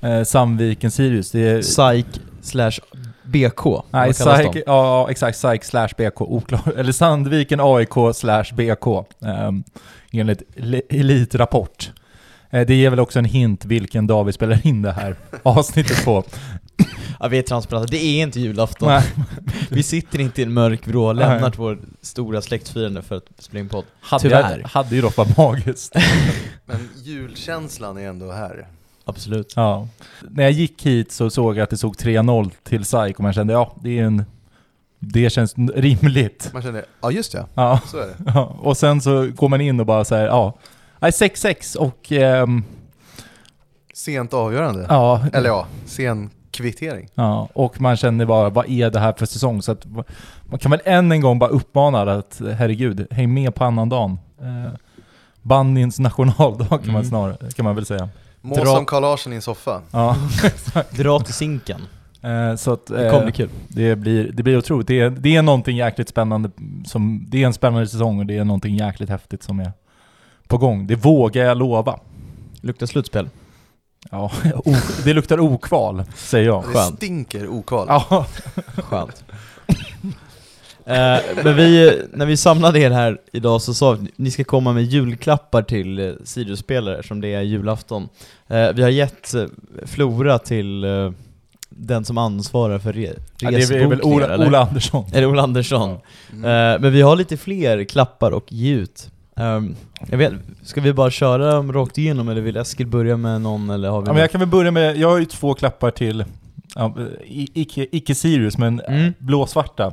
eh, Sandviken Sirius. Det är, Psych slash BK. nej, de? ja exakt, Psych slash BK, oklar. Eller Sandviken AIK slash BK. Eh, enligt le- Elitrapport. Eh, det ger väl också en hint vilken dag vi spelar in det här avsnittet på. Ja, vi är transparenta, det är inte julafton. Nej. Vi sitter inte i en mörk vrå och lämnar Nej. vår stora släktfirande för att spela in podd. Hade, Tyvärr. jag, hade ju dock varit magiskt. Men julkänslan är ändå här. Absolut. Ja. När jag gick hit så såg jag att det såg 3-0 till SAIK och man kände ja, det är en... Det känns rimligt. Man känner, ja just ja, Ja. så är det. ja. Och sen så går man in och bara säger ja, nej 6-6 och ehm, Sent avgörande. ja, Eller ja, sen kvittering. ja, och man känner bara vad är det här för säsong? Så att man kan väl än en gång bara uppmana att herregud, häng med på annandagen. Eh, bandyns nationaldag kan man Mm. snarare, kan man väl säga. Må Dra- som Carl Larsson i en soffa. Ja. Dra till sinken. Eh, så att, Det kommer eh, bli kul. Det blir, det blir otroligt. Det är, det är någonting jäkligt spännande som, det är en spännande säsong och det är någonting jäkligt häftigt som är på gång. Det vågar jag lova. Luktar slutspel. Ja, o, det luktar okval, säger jag. Det Skönt. stinker okval. Ja, Skönt. eh, men vi, när vi samlade er här idag så sa vi att ni ska komma med julklappar till eh, Sirius-spelare eftersom det är julafton. Eh, vi har gett eh, Flora till eh, den som ansvarar för re- ja det är väl Ola, eller? Ola Andersson. Är det Ola Andersson? Mm. Eh, men vi har lite fler klappar och ge ut. Ehm, jag vet, ska vi bara köra dem rakt igenom eller vill Eskil börja med någon eller har vi Ja, men jag kan väl börja med, jag har ju två klappar till, ja, icke, icke Sirius men Mm. blåsvarta.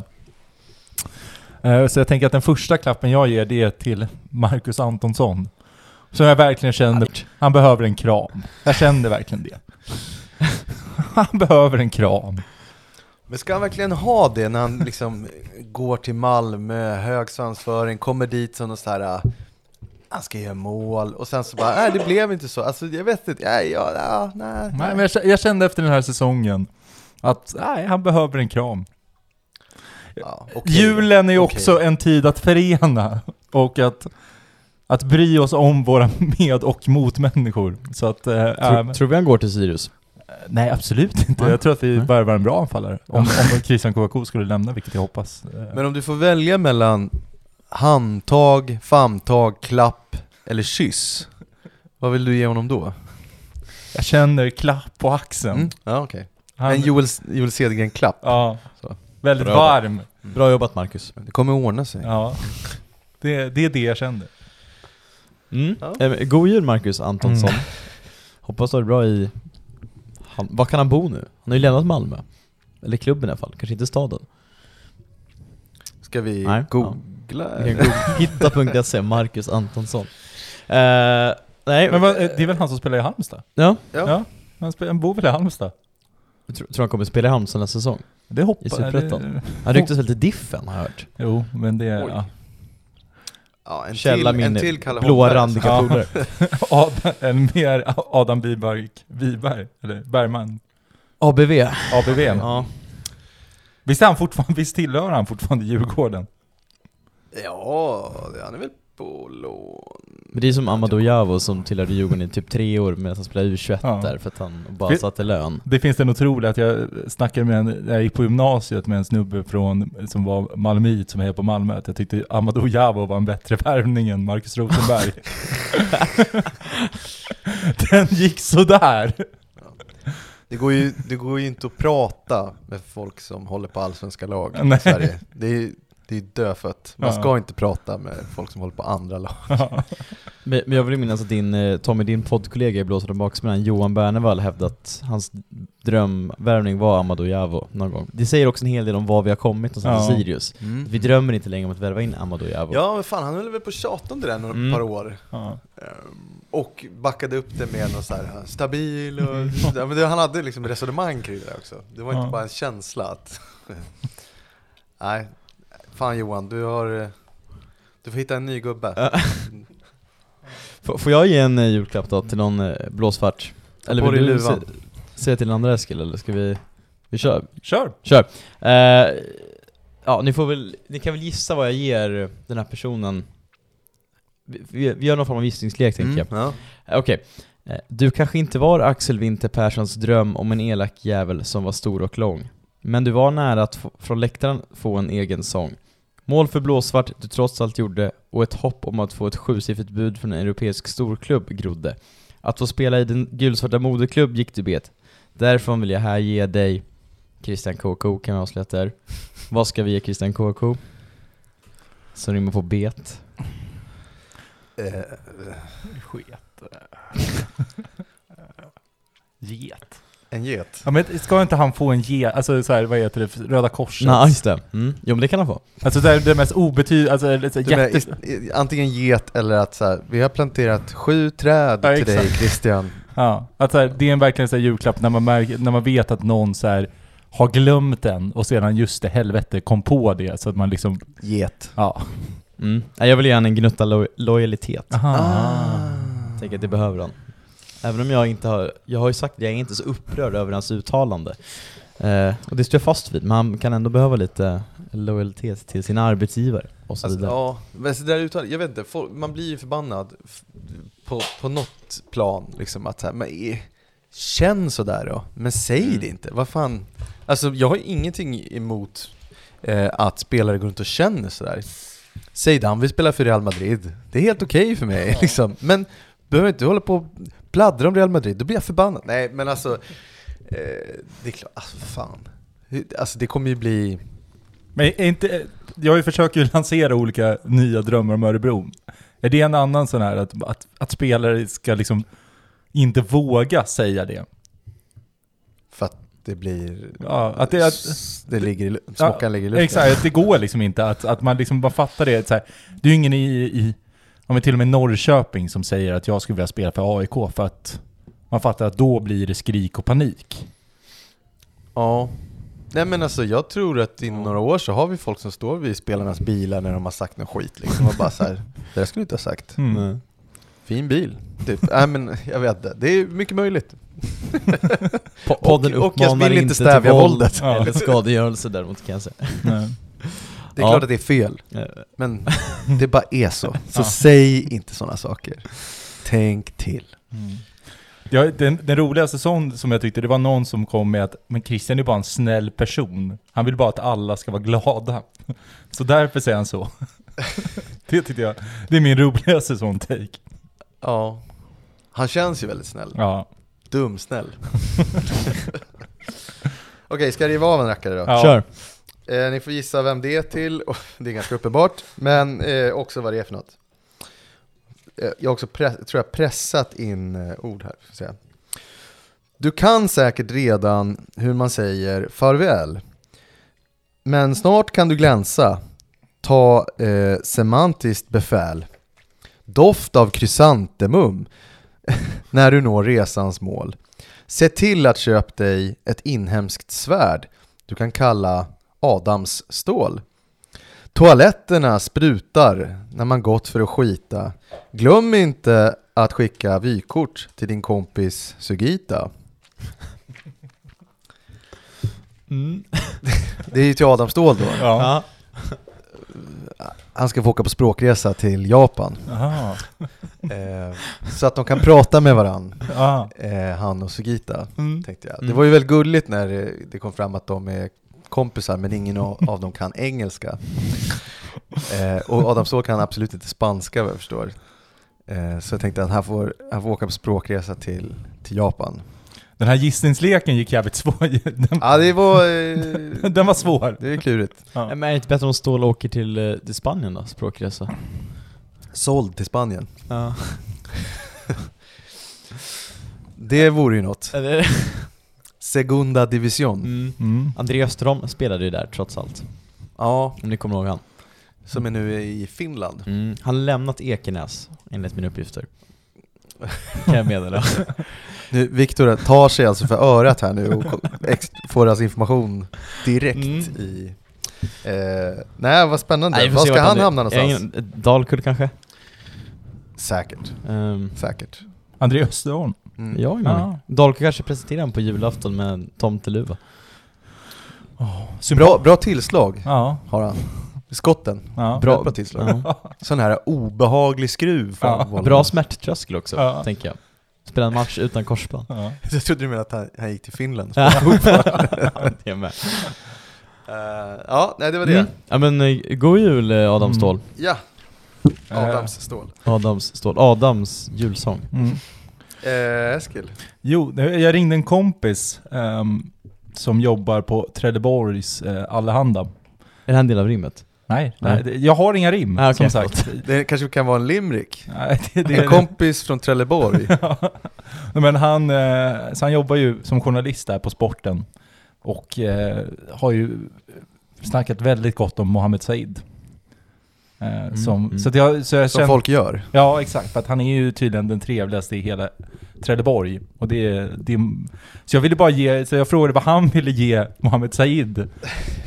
Eh, Så jag tänker att den första klappen jag ger det är till Marcus Antonsson. Som jag verkligen kände, han behöver en kram. Jag kände verkligen det. Han behöver en kram. Men ska han verkligen ha det när han liksom går till Malmö, hög svansföring, kommer dit som någon så här äh, han ska göra mål och sen så bara, nej det blev inte så. Alltså jag vet inte, nej, ja, nej, Nej, nej. men jag, jag kände efter den här säsongen att nej, han behöver en kram. Ja, okej. Julen är ju Okej. också en tid att förena och att, att bry oss om våra med och motmänniskor. Så att, eh, äh, Tror, men- tror vi han går till Sirius? nej absolut inte. Jag tror att vi värvar en bra anfallare. Om, om Christian Kouakou skulle lämna, vilket jag hoppas. Eh, Men om du får välja mellan handtag, famntag, klapp eller kyss, vad vill du ge honom då? jag känner klapp på axeln. Mm? Ja, okej. Han, En Joel, Joel Cedergren-klapp. ja, Så. väldigt Bra. varm. Bra jobbat Marcus. Det kommer ordna sig. Ja. Det, det är det jag kände. Mm. Ja. Eh, god jul Marcus Antonsson. Mm. Hoppas du har det bra i... Han, var kan han bo nu? Han har ju lämnat Malmö. Eller klubben i alla fall, kanske inte staden. Ska vi Nej, googla? Googla- Hitta.se, Marcus Antonsson. Eh, nej, Men vad, eh, det är väl han som spelar i Halmstad? ja. Ja. Ja. Han, spelar, han bor väl i Halmstad? Jag tror, tror han kommer spela i Halmstad nästa säsong. Det hoppas Superettan. det- Han ryktas väl till Diffen har jag hört. Jo, men det... Oj. Ja. Ja, en Källa till, en min till Kalle Holmberg. randiga polare. En mer Adam Wiberg, Wiberg, eller Bergman, ABV. ABV. Ja. Visst, är han fortfarande, visst tillhör han fortfarande Djurgården? Ja, han är väl på lån. Men det är som Amadou Javo som tillhörde Djurgården i typ tre år medan han spelade U21 Ja. där för att han bara Vi- satte lön. Det finns den otroliga att jag snackade med en, när jag gick på gymnasiet med en snubbe från, som var malmöit som hejade på Malmö, att jag tyckte Amadou Javo var en bättre värvning än Marcus Rosenberg. den gick sådär. Det går, ju, det går ju inte att prata med folk som håller på allsvenska lag i Sverige. Det är, det är dödfött. Man ska inte prata med folk som håller på andra lag. Men, men jag vill minnas att din, eh, Tommy, din poddkollega i Blåsare och baksmällan, Johan Bernevall, hävdade att hans drömvärvning var Amadou Javo någon gång. Det säger också en hel del om var vi har kommit någonstans Ja. i Sirius. Vi drömmer inte längre om att värva in Amadou Javo. Ja men fan, han höll väl på tjat om det där några Mm. par år. Ja. Ehm, Och backade upp det med något så här uh, stabil och... Ja, men det, han hade liksom resonemang kring det där också. Det var inte Ja. bara en känsla att... Nej, fan Johan, du har... eh, Du får hitta en ny gubbe. Ja. Får jag ge en eh, julklapp då till någon eh, blåsvart? Eller vill du se, säga till andra Eskil, eller ska vi... Vi kör? Kör! Kör! Eh, ja, ni får väl, ni kan väl gissa vad jag ger den här personen Vi, vi, vi gör någon form av gissningslek tänker jag Mm, ja. Eh, Okej, Eh, du kanske inte var Axel Winter Perssons dröm om en elak jävel som var stor och lång Men du var nära att få, från läktaren få en egen sång Mål för blåsvart du trots allt gjorde och ett hopp om att få ett sjusiffrigt bud från en europeisk storklubb grodde Att få spela i den gulsvarta moderklubb gick du bet Därifrån vill jag här ge dig Christian KK kan vi avslöja att det är Vad ska vi ge Christian KK? Som rimmar på bet Eh, Sket. Get. En get. Ja men ska inte han få en get, alltså så här, vad heter det, Röda Korset? Nej, just det. Mm. Jo men det kan han få. Alltså det är det mest obetydliga, alltså det är så Du menar, jätte... i- i- antingen get eller att så här, vi har planterat sju träd Ja, till dig exakt. Christian. Ja, att så här, det är en verkligen så här julklapp när man, märker, när man vet att någon så här har glömt den och sedan just det helvete kom på det så att man liksom, Get. ja. Mm. Nej, Jag vill ge han en gnutta lo- lojalitet. Aha. Ah. Tänker att det behöver han. Även om jag inte har, jag har ju sagt att jag är inte så upprörd över hans uttalande. Eh, och det står jag fast vid, men han kan ändå behöva lite lojalitet till sin arbetsgivare och så Alltså, vidare. ja, men så där uttalet, jag vet inte, folk, man blir ju förbannad på, på något plan liksom att så här, men känn sådär då, men säg Mm. det inte, vad fan Alltså jag har ingenting emot eh, att spelare går runt och känner sådär Säg han vill spela för Real Madrid, det är helt okej för mig liksom, men behöver inte hålla på och pladdra om Real Madrid, då blir jag förbannad Nej men alltså, eh, det är klart, alltså fan Alltså det kommer ju bli Men är inte, jag har ju försökt ju lansera olika nya drömmar om Örebro. Är det en annan sån här att, att, att spelare ska liksom inte våga säga det? för att det blir Ja, att det, att, det ligger i, smockan ligger i luften. Exakt, att det går liksom inte att, att man liksom bara fattar det. Så här, det är ju ingen i, i, om vi till och med Norrköping som säger att jag skulle vilja spela för AIK för att man fattar att då blir det skrik och panik. Ja. Nej men alltså jag tror att inom några år så har vi folk som står vid spelarnas bilar när de har sagt något skit liksom och bara så här, det där skulle du inte ha sagt. Mm. Fin bil. Typ. Nej men jag vet inte, det är mycket möjligt. Po- Podden och jag uppmanar vill inte stävja till våld våldet. Ja. eller skadegörelse däremot kan jag säga. Nej. Det är Ja. klart att det är fel, Eh, men det bara är så. Så Ja. säg inte sådana saker. Tänk till. Mm. Ja, den, den roligaste sån som jag tyckte, det var någon som kom med att men Christian är bara en snäll person. Han vill bara att alla ska vara glada. Så därför säger han så. Det tyckte jag, det är min roligaste sån take. Ja. Han känns ju väldigt snäll. Ja. Dumsnäll. Okej, ska jag riva av en rackare då? Ja. Kör! Eh, ni får gissa vem det är till, Oh, det är ganska uppenbart, men eh, också vad det är för något. Eh, jag har också tror jag pressat in eh, ord här. Säga. Du kan säkert redan hur man säger farväl, men snart kan du glänsa. Ta eh, semantiskt befäl. Doft av krysantemum när du når resans mål. Se till att köpa dig ett inhemskt svärd du kan kalla Adams stål. Toaletterna sprutar när man gått för att skita. Glöm inte att skicka vykort till din kompis Sugita. Mm. Det är ju till Adam Ståhl då. Ja. Han ska få åka på språkresa till Japan. Aha. Eh, så att de kan prata med varandra, eh, han och Sugita. Mm. Tänkte jag. Mm. Det var ju väldigt gulligt när det kom fram att de är kompisar men ingen av, dem kan engelska. Eh, och Adam Ståhl kan absolut inte spanska vad jag förstår. Eh, så jag tänkte att han får, han får åka på språkresa till, till Japan. Den här gissningsleken gick jävligt svår. Den, Ja det var, eh, den var svår. det är klurigt. Ja. Men är det inte bättre om Ståhl åker till, eh, till Spanien då, språkresa? Såld till Spanien. Ja. Det vore ju något. Segunda division. Mm. Mm. André Österholm spelade ju där trots allt, Ja, om ni kommer ihåg han. som är nu i Finland. Mm. Han har lämnat Ekenäs, enligt mina uppgifter. Kan jag meddela. Nu, Viktor tar sig alltså för örat här nu och får alltså information direkt Mm. i... Eh, nej, vad spännande. Nej, Var ska han blir. hamna någonstans? ingen- Dalkurd kanske? Säkert, Um, säkert. André Österholm. Mm. ja, Ja. ja. Dalkurd kanske presenterar han på julafton med en tomteluva. Sympa- Bra, bra tillslag Ja. har han. Skotten. ja. Bra, bra tillslag. Ja. Sån här obehaglig skruv. Ja. Bra smärttröskel också, Ja. tänker jag. Spela en match utan korsband. Ja. Jag trodde du menade att han, han gick till Finland. Ja, det är med. Eh, ja, nej det var det. Mm. Ja men eh, god jul eh, Adam Mm. Ståhl. Ja, Eh, Adams stål. Adams Ståhl. Adams julsång. Mm. Eh, Eskil. Jo, jag ringde en kompis ehm, som jobbar på Trelleborgs eh, Allehanda. Är det här en del av rimmet? Nej, Nej. nej. jag har inga rim Ah, okej, som sagt. Det kanske kan vara en limerick. Nej, det, det, En kompis från Trelleborg. Men han, eh, så han jobbar ju som journalist där på sporten och eh, har ju snackat väldigt gott om Mohammed Said. Eh, som, mm. Så, att jag, så jag Som känner, folk gör. Ja, exakt. För att han är ju tydligen den trevligaste i hela Trelleborg. Och det, det, så jag ville bara ge, så jag frågade vad han ville ge Mohammed Said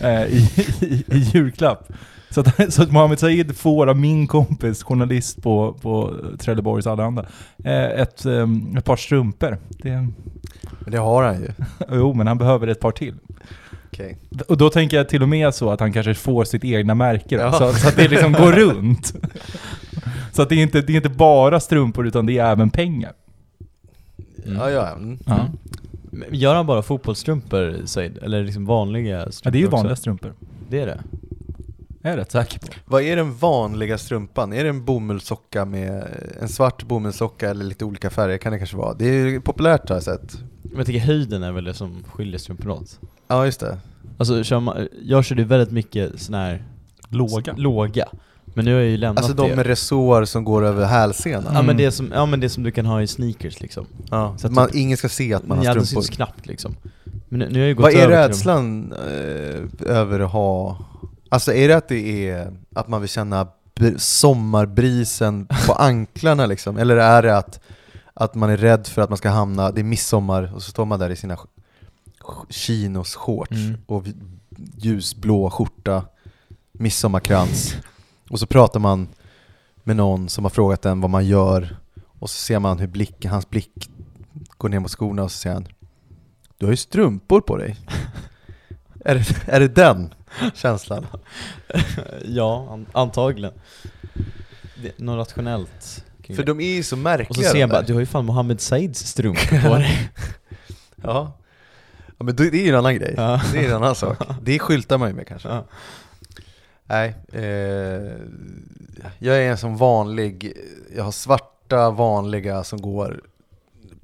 eh, i, i, i julklapp. Så att, så att Mohammed Said får av min kompis, journalist på, på Trelleborgs Allehanda, eh, ett, eh, ett par strumpor. Det, Men det har han ju. jo, men han behöver ett par till. Okej. Och då tänker jag till och med så att han kanske får sitt egna märke då, Ja. så, så att det liksom går runt. Så att det är, inte, det är inte bara strumpor utan det är även pengar. Mm. Ja, ja. Mm. Ja. Gör han bara fotbollsstrumpor, Said? Eller liksom vanliga strumpor Ja, det är ju också? vanliga strumpor. Det är det? Jag är rätt säker på. Vad är den vanliga strumpan? Är det en bomullssocka med en svart bomullssocka eller lite olika färger? Kan det kanske vara? Det är ju populärt har jag sett. Men jag tycker höjden är väl det som skiljer strumporna åt? Ja, just det. Alltså kör man, jag körde ju väldigt mycket sån här Låga. låga. Men nu har jag ju lämnat Alltså de det. med resår som går över hälsenan. Ja Mm. men, det som, ja men det som du kan ha i sneakers liksom. Ja, Så att man, typ- ingen ska se att man har ja, det strumpor. syns knappt liksom. Men nu, nu har jag ju gått Vad är över rädslan eh, över att ha... Alltså är det att det är att man vill känna br- sommarbrisen på anklarna liksom? Eller är det att, att man är rädd för att man ska hamna, det är midsommar och så står man där i sina chinos shorts Mm. och ljusblå skjorta, midsommarkrans och så pratar man med någon som har frågat en vad man gör och så ser man hur blick, hans blick går ner mot skorna och så säger han Du har ju strumpor på dig. är, det, är det den känslan? ja, an, antagligen. Det, något rationellt För de är ju så Och märkliga så ser jag bara, du har ju fan Mohammed Saids strumpor på dig. ja. ja, men det är ju en annan grej. Ja. Det är en annan sak. Det skyltar man ju med kanske. Ja. Nej, eh, jag är en sån vanlig, jag har svarta vanliga som går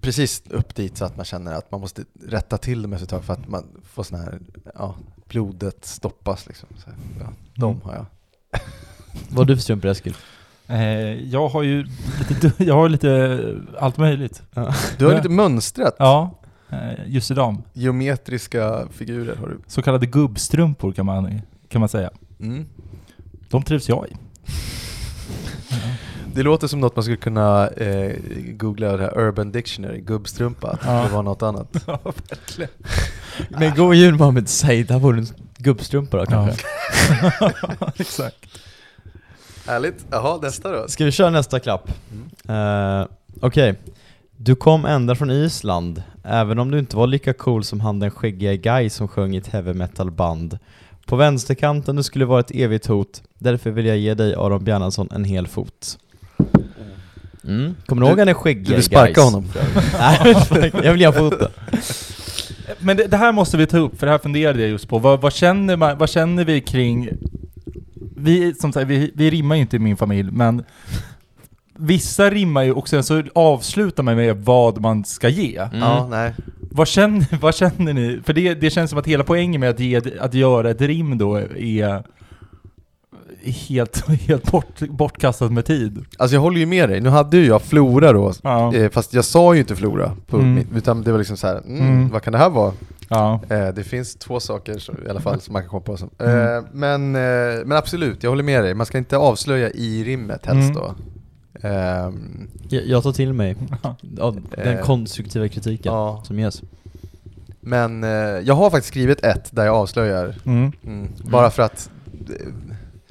precis upp dit så att man känner att man måste rätta till dem efter ett tag för att man får sån här, ja, blodet stoppas liksom. Så, ja, de Mm. har jag. Vad har du för strumpor Eskil? Eh, jag har ju lite, jag har lite allt möjligt. Du har Ja. lite mönstrat, Ja, eh, just idag. geometriska figurer har du. Så kallade gubbstrumpor kan man, kan man säga. Mm. De trivs jag i. Det låter som något man skulle kunna eh, googla det här Urban Dictionary, gubbstrumpa, att Ja. det var något annat. Ja, verkligen. Men god jul Mohammed här får du en gubbstrumpa då kanske? Exakt. Härligt, jaha nästa då. Ska vi köra nästa klapp? Mm. Eh, Okej. Du kom ända från Island, även om du inte var lika cool som han den skäggiga guy som sjöng i ett heavy metal band. På vänsterkanten du skulle vara ett evigt hot, därför vill jag ge dig Aron Bjarnason en hel fot. Mm. Kommer du Du- ihåg han den skäggiga Du vill sparka guys? honom? Nej, jag vill ge foten. Men det, det här måste vi ta upp, för det här funderade jag just på. Vad, vad, känner, man, vad känner vi kring... Vi, som sagt, vi, vi rimmar ju inte i min familj, men vissa rimmar ju och sen så avslutar man med vad man ska ge. Mm. Ja, nej. Vad, känner, vad känner ni? För det, det känns som att hela poängen med att, ge, att göra ett rim då är helt, helt bort, bortkastat med tid. Alltså jag håller ju med dig, nu hade ju jag Flora då, Ja. eh, fast jag sa ju inte Flora, på Mm. utan det var liksom så här, mm, Mm. vad kan det här vara? Ja. Eh, det finns två saker som, i alla fall som man kan komma på. Som. Mm. Eh, men, eh, men absolut, jag håller med dig, man ska inte avslöja i rimmet helst Mm. då. Ehm, Jag, jag tar till mig av den konstruktiva kritiken ja. som ges. Men jag har faktiskt skrivit ett där jag avslöjar, Mm. mm, bara för att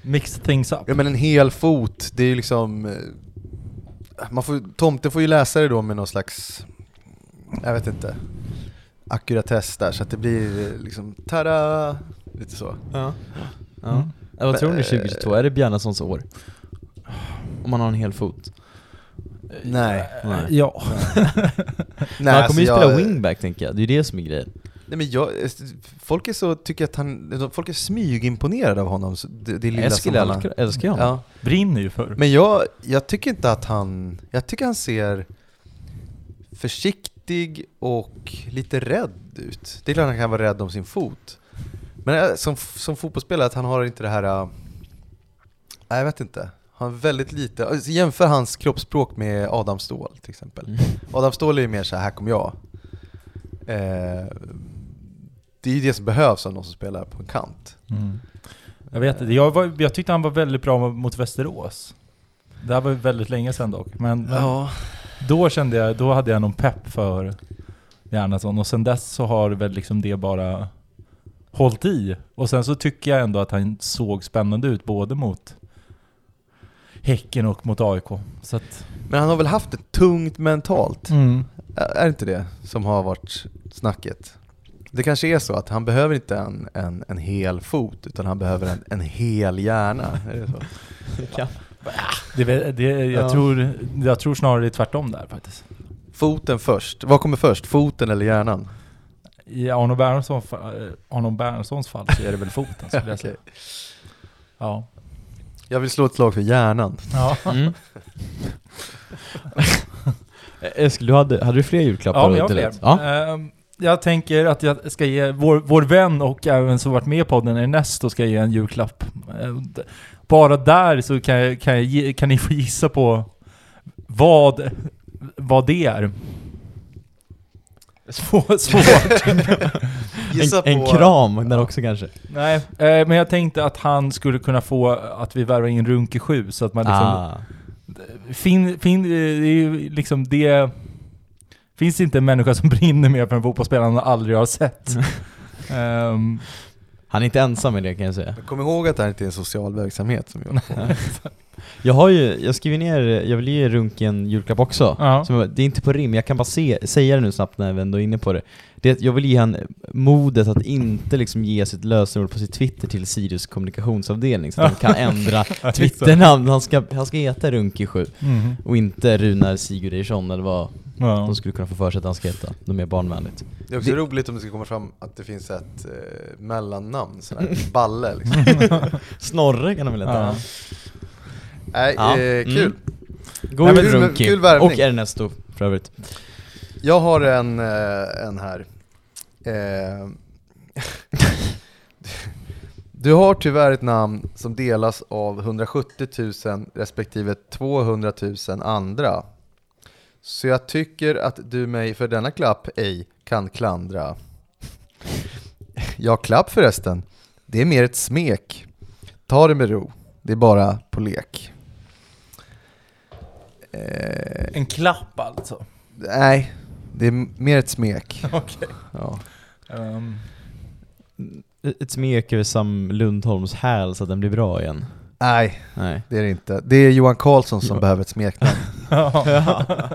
Mix things up. Ja men en hel fot, det är ju liksom man får, Tomten får ju läsa det då med någon slags, jag vet inte, ackuratess där så att det blir eh, liksom tada, lite så. Ja. ja. Mm. Vad tror ni Men, 2022? Är det Bjarnasons år? Om man har en hel fot? Nej. Nej. Ja. Men han kommer ju alltså spela jag- wingback tänker jag, det är ju det som är grejen. Nej men jag, folk är så, tycker att han, folk är smygimponerade av honom, det, det lilla Eskil som han älskar, honom. Ja. Brinner ju för. Men jag, jag tycker inte att han, jag tycker han ser försiktig och lite rädd ut. Det är klart han kan vara rädd om sin fot. Men äh, som, som fotbollsspelare, att han har inte det här, äh, nej jag vet inte. Han har väldigt lite, alltså, jämför hans kroppsspråk med Adam Ståhl till exempel. Mm. Adam Ståhl är ju mer så här, här kommer jag. Eh, det är ju det som behövs av någon som spelar på en kant. Mm. Jag vet inte, jag, var, jag tyckte han var väldigt bra mot Västerås. Det här var ju väldigt länge sedan dock. Men, men då kände jag, då hade jag någon pepp för Bjarnason och sen dess så har väl liksom det bara hållit i. Och sen så tycker jag ändå att han såg spännande ut både mot Häcken och mot AIK. Så att, Men han har väl haft det tungt mentalt? mm. Är det inte det som har varit snacket? Det kanske är så att han behöver inte en, en, en hel fot, utan han behöver en, en hel hjärna. Är det så? det, det, jag, Ja. tror, jag tror snarare det är tvärtom där faktiskt. Foten först. Vad kommer först? Foten eller hjärnan? I Arno Bernhardsson eh, Arno Bernhardssons fall så är det väl foten skulle jag säga. Okej. Ja. Jag vill slå ett slag för hjärnan. Ja. Mm. Eskil, du hade, hade du fler julklappar? Ja, jag har fler. Ja. Ehm, jag tänker att jag ska ge vår, vår vän och även som varit med i podden, Ernesto, ska jag ge en julklapp. Bara där så kan, jag, kan, jag kan ni få gissa på vad, vad det är. Svår, svårt. En, en kram där också kanske? Nej, eh, men jag tänkte att han skulle kunna få att vi värvar in Runke 7 så att man liksom... Ah. Fin, fin, det är ju liksom det... Finns inte en människa som brinner mer för en fotbollsspelare han aldrig har sett. Ehm, Han är inte ensam med det kan jag säga. Men kom ihåg att det här inte är en social verksamhet som jag håller på. Jag har ju, jag skriver ner, jag vill ge Runken julklapp också. Ja. Som, det är inte på rim, jag kan bara se, säga det nu snabbt när vi ändå är inne på det. det är att jag vill ge han modet att inte liksom ge sitt lösenord på sitt Twitter till Sirius kommunikationsavdelning så att han kan ändra Twitternamn. Han ska, han ska heta Runke7 Mhm. och inte Runar Sigurdsson eller vad Ja. de skulle kunna få för sig att han ska heta. De är mer barnvänligt. Det är också Det- roligt om det ska komma fram att det finns ett eh, mellannamn, sån här balle liksom. Snorre kan han väl heta? Ja. Nej, Ja. eh, kul. God Nej, kul- kul värvning. och Ernesto för övrigt. Jag har en, eh, en här. Eh, Du har tyvärr ett namn som delas av 170 000 respektive 200 000 andra. Så jag tycker att du mig för denna klapp ej kan klandra. Ja, klapp förresten. Det är mer ett smek. Ta det med ro. Det är bara på lek. Eh, En klapp alltså? nej, det är mer ett smek. Okej. Ja. Ehm, Ett smek över Sam Lundholms häl så att den blir bra igen. Nej, Nej. det är det inte. Det är Johan Karlsson som Ja. behöver ett smeknamn, ja.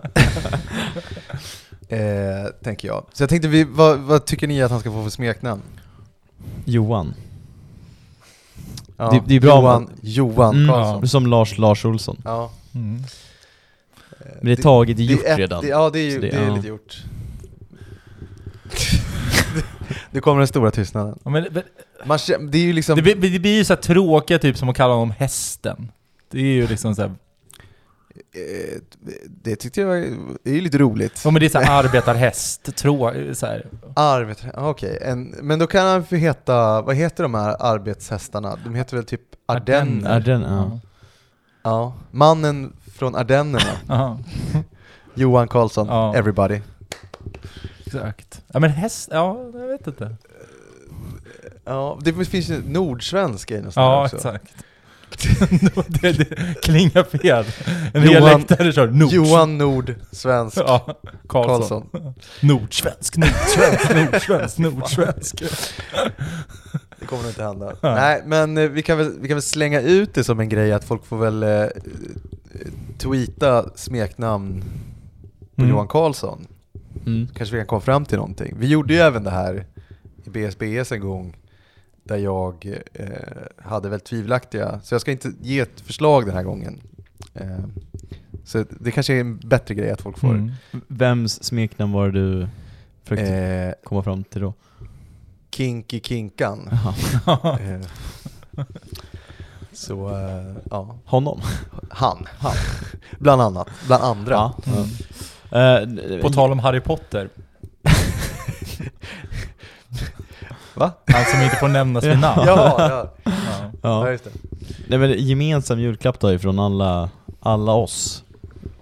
eh, tänker jag. Så jag tänkte, vi, vad, vad tycker ni att han ska få för smeknamn? Johan. Ja, Det- det är bra Johan, om- Johan Mm, Karlsson. Som Lars Lars Olsson. Ja. Mm. Men det är taget i gjort är ett- redan. Det, ja, det är, ju, Så det, det- är ja. lite gjort. nu kommer den stora tystnaden. Ja, men, men, Man, det är ju liksom... det, blir- det blir ju så här tråkiga typ som att kalla honom hästen. Det är ju liksom såhär, eh, det tyckte jag var, det är ju lite roligt. ja men det är såhär arbetarhäst, trå, så här. Arbet, okej, en, men då kan han få heta, vad heter de här arbetshästarna? De heter väl typ Ardenner? Ardenner, ja. Ja, mannen från Ardennerna. Johan Karlsson, Ja. everybody. exakt. Ja men häst, ja jag vet inte. Ja, det finns ju nordsvenska i något Ja också. exakt. det, det klingar fel. En hel läktare kör nord. Johan Nord, svensk, Ja, Karlsson. Karlsson. Nordsvensk, nordsvensk, nordsvensk, nordsvensk. Det kommer nog inte hända. Ja. Nej, men eh, vi kan, väl, vi kan väl slänga ut det som en grej att folk får väl eh, tweeta smeknamn på Mm. Johan Karlsson. Mm. Kanske vi kan komma fram till någonting. Vi gjorde ju även det här i BSBS en gång där jag eh, hade väl tvivelaktiga, så jag ska inte ge ett förslag den här gången. Eh, så det kanske är en bättre grej att folk får. Mm. Vems smeknamn var det du försökte Eh, komma fram till då? Kinky Kinkan. Eh, så, eh, ja. Honom? Han. Han. Bland annat. Bland andra. Ja. Mm. Eh, På tal om Harry Potter, Va? han som inte får nämnas vid namn. Ja, ja. Ja. ja Ja. just det. Nej men gemensam julklapp då ifrån alla, alla oss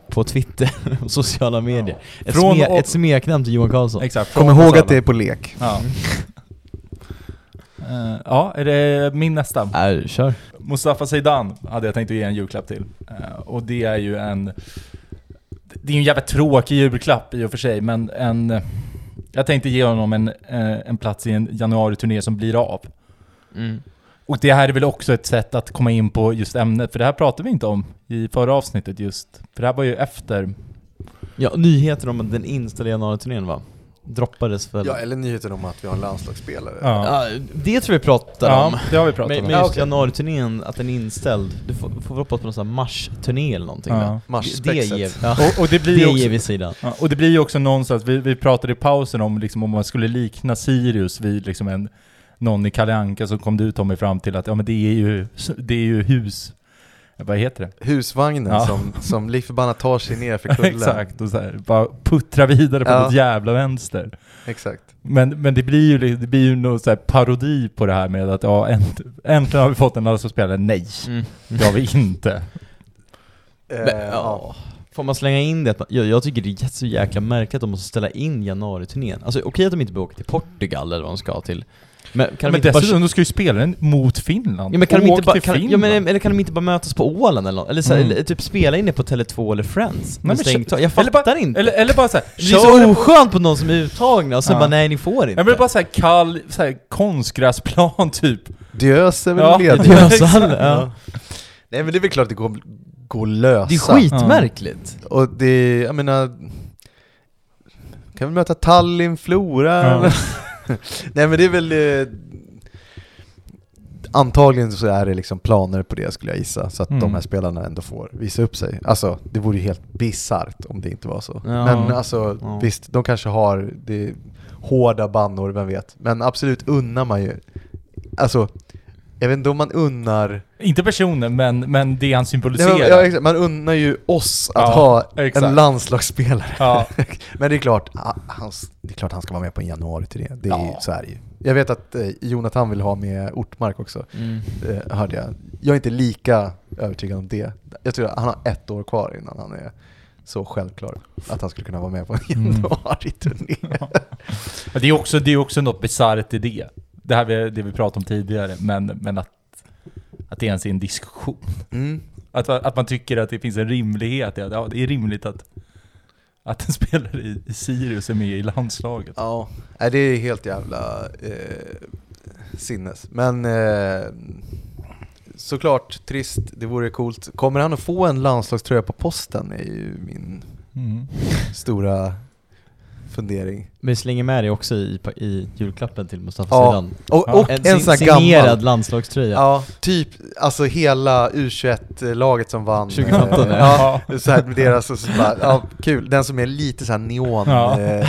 på Twitter och sociala medier. Ett, Från sme, och- ett smeknamn till Johan Karlsson. Exakt. Kom ihåg att det är på lek. Ja. Eh, ja, är det min nästa? Nej, kör. Mustafa Zeidan hade jag tänkt att ge en julklapp till. Eh, och det är ju en... Det är ju en jävligt tråkig julklapp i och för sig, men en... Jag tänkte ge honom en, eh, en plats i en januari-turné som blir av. Mm. Och det här är väl också ett sätt att komma in på just ämnet, för det här pratade vi inte om i förra avsnittet just. För det här var ju efter... Ja, nyheter om den inställda januari-turnén va? Droppades väl? Ja, eller nyheten om att vi har en landslagsspelare. Ja, det tror jag vi pratar om. ja det har vi pratat Men, om. men Ja, just okej. januari-turnén, att den är inställd. Du får, får hoppas på någon sån här mars-turné eller någonting Ja. Det Marsspexet. ger, ja, Och, och det blir det ju också... ger vi sidan. Ja, och det blir ju också någonstans, vi, vi pratade i pausen om liksom om man skulle likna Sirius vid liksom en, någon i Kalle Anka så kom du Tommy fram till att ja men det är ju, det är ju hus, vad heter det? Husvagnen Ja. som, som lik förbannat tar sig ner för kullen. Exakt, och så här, bara puttra vidare på Ja. något jävla vänster. Exakt. Men, men det blir ju det blir ju någon så parodi på det här med att ja, änt, äntligen har vi fått en landslagsspelare. Nej, Mm. det har vi inte. Eh, Men, ja. Får man slänga in det? Att man, jag, jag tycker det är jätte- så jäkla märkligt att de måste ställa in januari-turnén. Alltså okej att de inte behöver åka till Portugal eller vad de ska till. Men kan de men inte bara dessutom, då ska ju spelaren mot Finland. Ja men kan de Åk inte bara, kan, ja, men, eller kan de inte bara mötas på Åland eller något? Eller, så, Mm. eller typ spela in det på Tele2 eller Friends? men kö- tak. Jag eller fattar bara- inte! Eller, eller bara såhär, det är så oskönt på någon som är uttagna och så Ja. bara nej ni får inte. Jag vill bara såhär kall, såhär konstgräsplan typ. Diös är väl Ja, ledig? alla, ja. Nej men det är väl klart att det går, går att lösa. Det är skitmärkligt. Och det, jag menar, kan vi möta Tallinn, Flora? Ja. Nej men det är väl, eh, antagligen så är det liksom planer på det skulle jag gissa, så att Mm. de här spelarna ändå får visa upp sig. Alltså det vore ju helt bisarrt om det inte var så. Ja. Men alltså Ja. visst, de kanske har det, hårda bannor, vem vet. Men absolut unnar man ju, alltså jag vet inte om man unnar Inte personen, men, men det han symboliserar. ja. Man unnar ju oss att Ja, ha exakt. en landslagsspelare. Ja. Men det är klart, hans, det är klart han ska vara med på en januari till det. det är, ju- Ja. Så är det ju. Jag vet att eh, Jonathan vill ha med Ortmark också, Mm. eh, hörde jag. Jag är inte lika övertygad om det. Jag tror att han har ett år kvar innan han är så självklar att han skulle kunna vara med på en Mm. januari-turné. Men det är också, det är också något bisarrt i det. Det här vi, det vi pratade om tidigare, men, men att, att det ens är en diskussion. Mm. Att, att man tycker att det finns en rimlighet i att ja, det är rimligt att, att en spelare i, i Sirius är med i landslaget. Ja, det är helt jävla eh, sinnes. Men eh, såklart trist, det vore coolt. Kommer han att få en landslagströja på posten är ju min Mm. stora fundering. Men vi slänger med det också i, i julklappen till Mustafa Ja. Zeidan. Och, Ja. och En, en, sån här signerad gammal. landslagströja. Ja, typ alltså hela U21-laget som vann. 2015, eh, ja. ja. Så här med deras, och så bara, ja kul. Den som är lite så här neon, Ja. eh,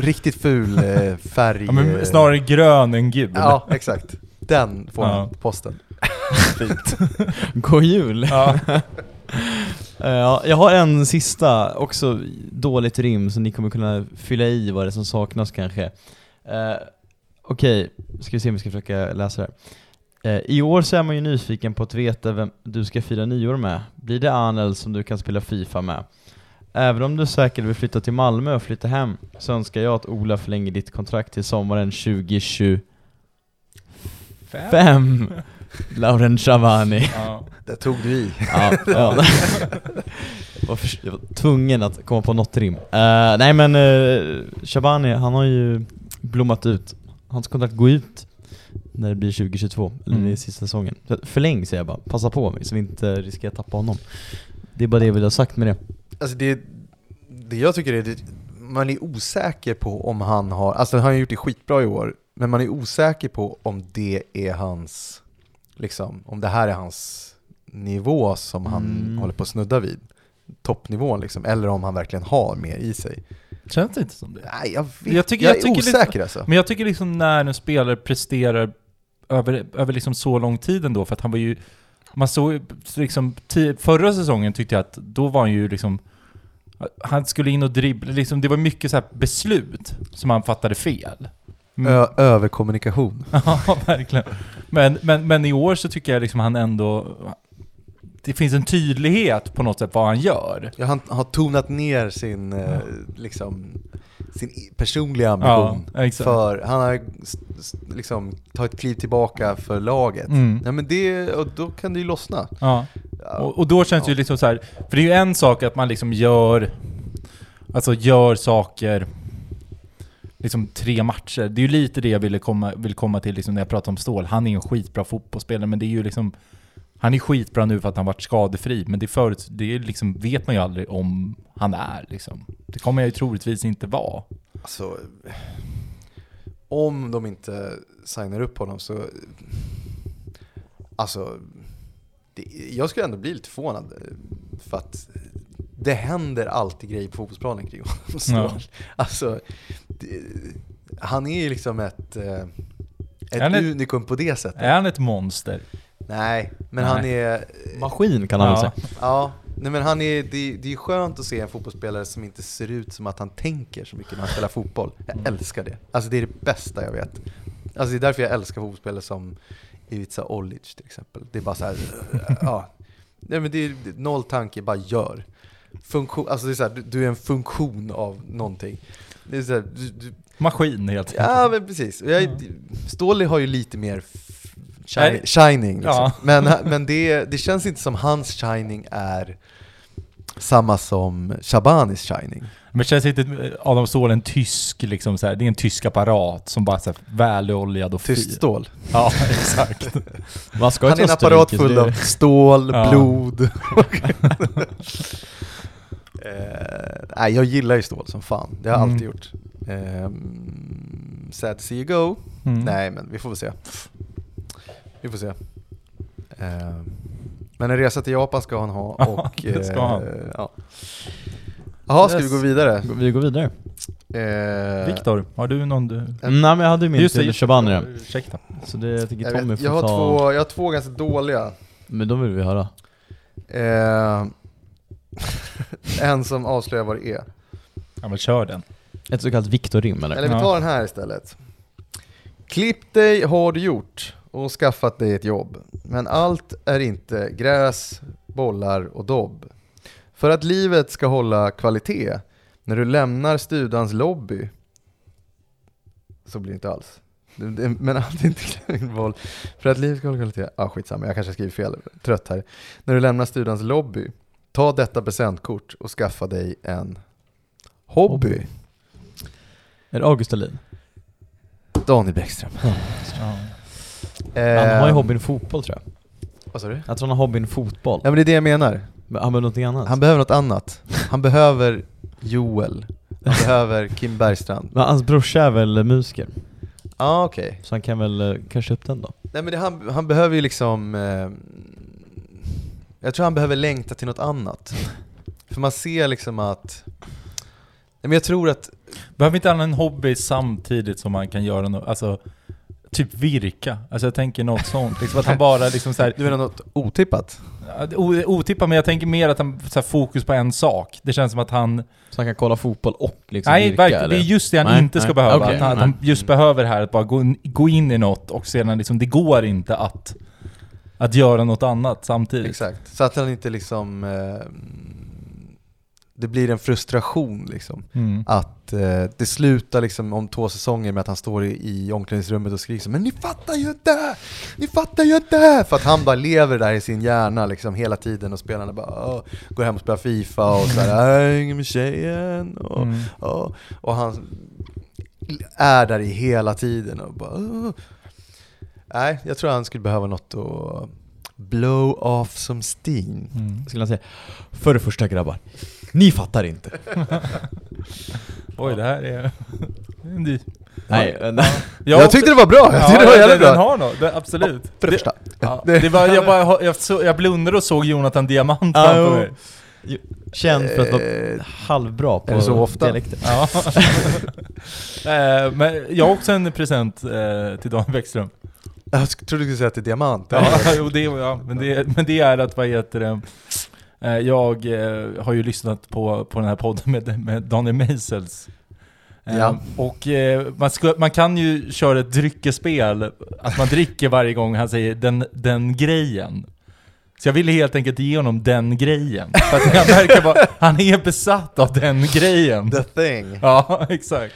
riktigt ful eh, färg. Ja, men eh, snarare grön än gul. Ja, exakt. Den får Ja. han på posten. Fint. God jul! Ja. Eh, Ja, jag har en sista, också dåligt rim, så ni kommer kunna fylla i vad det är som saknas kanske. Eh, Okej, ska vi se om vi ska försöka läsa det här. Eh, I år så är man ju nyfiken på att veta vem du ska fira nyår med. Blir det Anel som du kan spela Fifa med? Även om du säkert vill flytta till Malmö och flytta hem, så önskar jag att Ola förlänger ditt kontrakt till sommaren 2025. Lauren Chavani. Ja. Där tog du i. Ja, ja. var för, jag var tvungen att komma på något rim. Eh, nej men uh, Shabani, han har ju blommat ut. Hans kontrakt går ut när det blir 2022, eller Mm. det är sista säsongen. Förläng säger jag bara, passa på mig så vi inte riskerar att tappa honom. Det är bara det jag vill ha sagt med det. Alltså det, det jag tycker är det, man är osäker på om han har, alltså han har gjort det skitbra i år, men man är osäker på om det är hans, liksom, om det här är hans nivå som han Mm. håller på att snudda vid. Toppnivån liksom, eller om han verkligen har mer i sig. Känns det inte som det? Nej, jag vet Jag tycker- jag, jag är osäker alltså. Men jag tycker liksom när en spelare presterar över, över liksom så lång tid ändå, för att han var ju... Man såg liksom, förra säsongen tyckte jag att då var han ju liksom... Han skulle in och dribbla, liksom, det var mycket så här beslut som han fattade fel. Mm. Överkommunikation. Ja, verkligen. Men, men, men i år så tycker jag liksom han ändå... Det finns en tydlighet på något sätt vad han gör. Ja, han har tonat ner sin, eh, liksom, sin personliga ambition. Ja, exakt. för han har liksom tagit kliv tillbaka för laget. Mm. Nej men det, och då kan det ju lossna. Ja. Ja, Och, och då känns det ju liksom så här, för det är ju en sak att man liksom gör, alltså gör saker, liksom tre matcher. Det är ju lite det jag ville komma, vill komma till liksom när jag pratar om Stål. Han är en skitbra fotbollsspelare, men det är ju liksom, han är skitbra nu för att han varit skadefri, men det, förut, det är liksom, vet man ju aldrig om han är liksom. Det kommer jag ju troligtvis inte vara. Alltså, om de inte signar upp honom så... Alltså, det, jag skulle ändå bli lite förvånad. eh, För att det händer alltid grejer på fotbollsplanen kring honom. Så, Ja. Alltså, han är ju liksom ett, eh, ett Han är- unikum på det sättet. Är han ett monster? Nej, men Nej. han är... Maskin kan han väl Ja. säga. Ja, nej men han är, det, det är skönt att se en fotbollsspelare som inte ser ut som att han tänker så mycket när han spelar fotboll. Jag Mm. älskar det. Alltså det är det bästa jag vet. Alltså det är därför jag älskar fotbollsspelare som Ivica Olic till exempel. Det är bara så här, ja. Nej men det är det är noll tanke, bara gör. Funktion, alltså det är så här, du, du är en funktion av någonting. Det är så här, du, du, Maskin helt ja men precis. Jag, Ståhle har ju lite mer shi- shining liksom. Ja. Men, men det, det känns inte som hans shining är samma som Shabanis shining. Men känns inte Adam Ståhl en tysk liksom så här, det är en tysk apparat som bara här, väloljad och fin. stål. Ja, exakt. Man ska Han är en apparat full av stål, Ja. blod. eh, nej, jag gillar ju stål som fan. Det har jag Mm. alltid gjort. Um, sad to see you go. Mm. Nej, men vi får väl se. Vi får se. Ehm, men en resa till Japan ska han ha och... det ska han. eh, ja. Jaha, ska vi Yes. gå vidare? Vi går vidare. Eh, Viktor, har du någon du... Eh, Mm, nej men jag hade ju min Just till Shabani. Ursäkta. Så det jag tycker jag, Tommy vet, får jag, har ta... två, jag har två ganska dåliga. Men de vill vi höra. Eh, en som avslöjar vad det är. Ja men kör den. Ett så kallat Viktor-rim eller? Eller vi tar den här istället. Klipp dig har du gjort och skaffat dig ett jobb. Men allt är inte gräs, bollar och dobb. För att livet ska hålla kvalitet när du lämnar studans lobby så blir det inte alls. Men allt är inte boll. För att livet ska hålla kvalitet, ah, skitsamma jag kanske skriver fel, trött här. När du lämnar studans lobby, ta detta presentkort och skaffa dig en hobby. Hobby. Är det August Dahlin? Daniel Bäckström. Ja. Han har ju Eh, hobbyn fotboll tror jag. Vad sa du? Jag tror han har hobbyn fotboll. Ja men det är det jag menar. Men Han behöver någonting annat. Han behöver något annat. Han behöver Joel. Han behöver Kim Bergstrand. Men hans brorsa är väl musiker? Ja ah, okej. Så han kan väl eh, kanske upp den då? Nej men det, han, han behöver ju liksom... Eh, jag tror han behöver längta till något annat. För man ser liksom att... Nej men jag tror att... Behöver inte han en hobby samtidigt som man kan göra något, alltså Typ virka, alltså jag tänker något sånt, liksom att han bara liksom så här, Du menar något otippat? Otippat, men jag tänker mer att han så här, fokus på en sak. Det känns som att han... Så han kan kolla fotboll och liksom nej, virka, verkligen. Det är just det han Nej, inte ska nej. behöva. Okej, att han, nej. han just behöver det här att bara gå, in- gå in i något och sedan liksom, det går inte att, att göra något annat samtidigt. Exakt. Så att han inte liksom... Eh, det blir en frustration liksom. Mm. Att eh, det slutar liksom om två säsonger med att han står i, i omklädningsrummet och skriker så, Men ni fattar ju inte! Ni fattar ju inte! För att han bara lever där i sin hjärna liksom hela tiden och spelarna bara "Åh", går hem och spelar FIFA och såhär "Jag hänger med tjejen och, Mm. och, och han är där i hela tiden och bara "Åh." Nej, jag tror han skulle behöva något att blow off som steam. Mm. Skulle han säga. För det första grabbar, ni fattar inte. Oj, det här är... en ny- Nej, men, Jag tyckte det var bra! Jag tyckte det var den, jävligt den bra! har något, det, absolut. För det första. Ja, det var, jag, bara, jag, så, jag blundade och såg Jonathan Diamant framför Ja, mig. känd för att vara Eh, halvbra på är det så ofta? dialekter. Ja. Eh, Men jag har också en present eh, till Daniel Bäckström. Jag trodde du skulle säga att det är diamant. Ja, jo, det, ja men, det, men det är att, vad heter det, eh, jag eh, har ju lyssnat på, på den här podden med, med Daniel Meisels. Eh, Ja. Och man, ska, man kan ju köra ett dryckespel, att man dricker varje gång han säger den, den grejen. Så jag ville helt enkelt ge honom den grejen. För att jag märker bara, han är besatt av den grejen. The thing. Ja, exakt.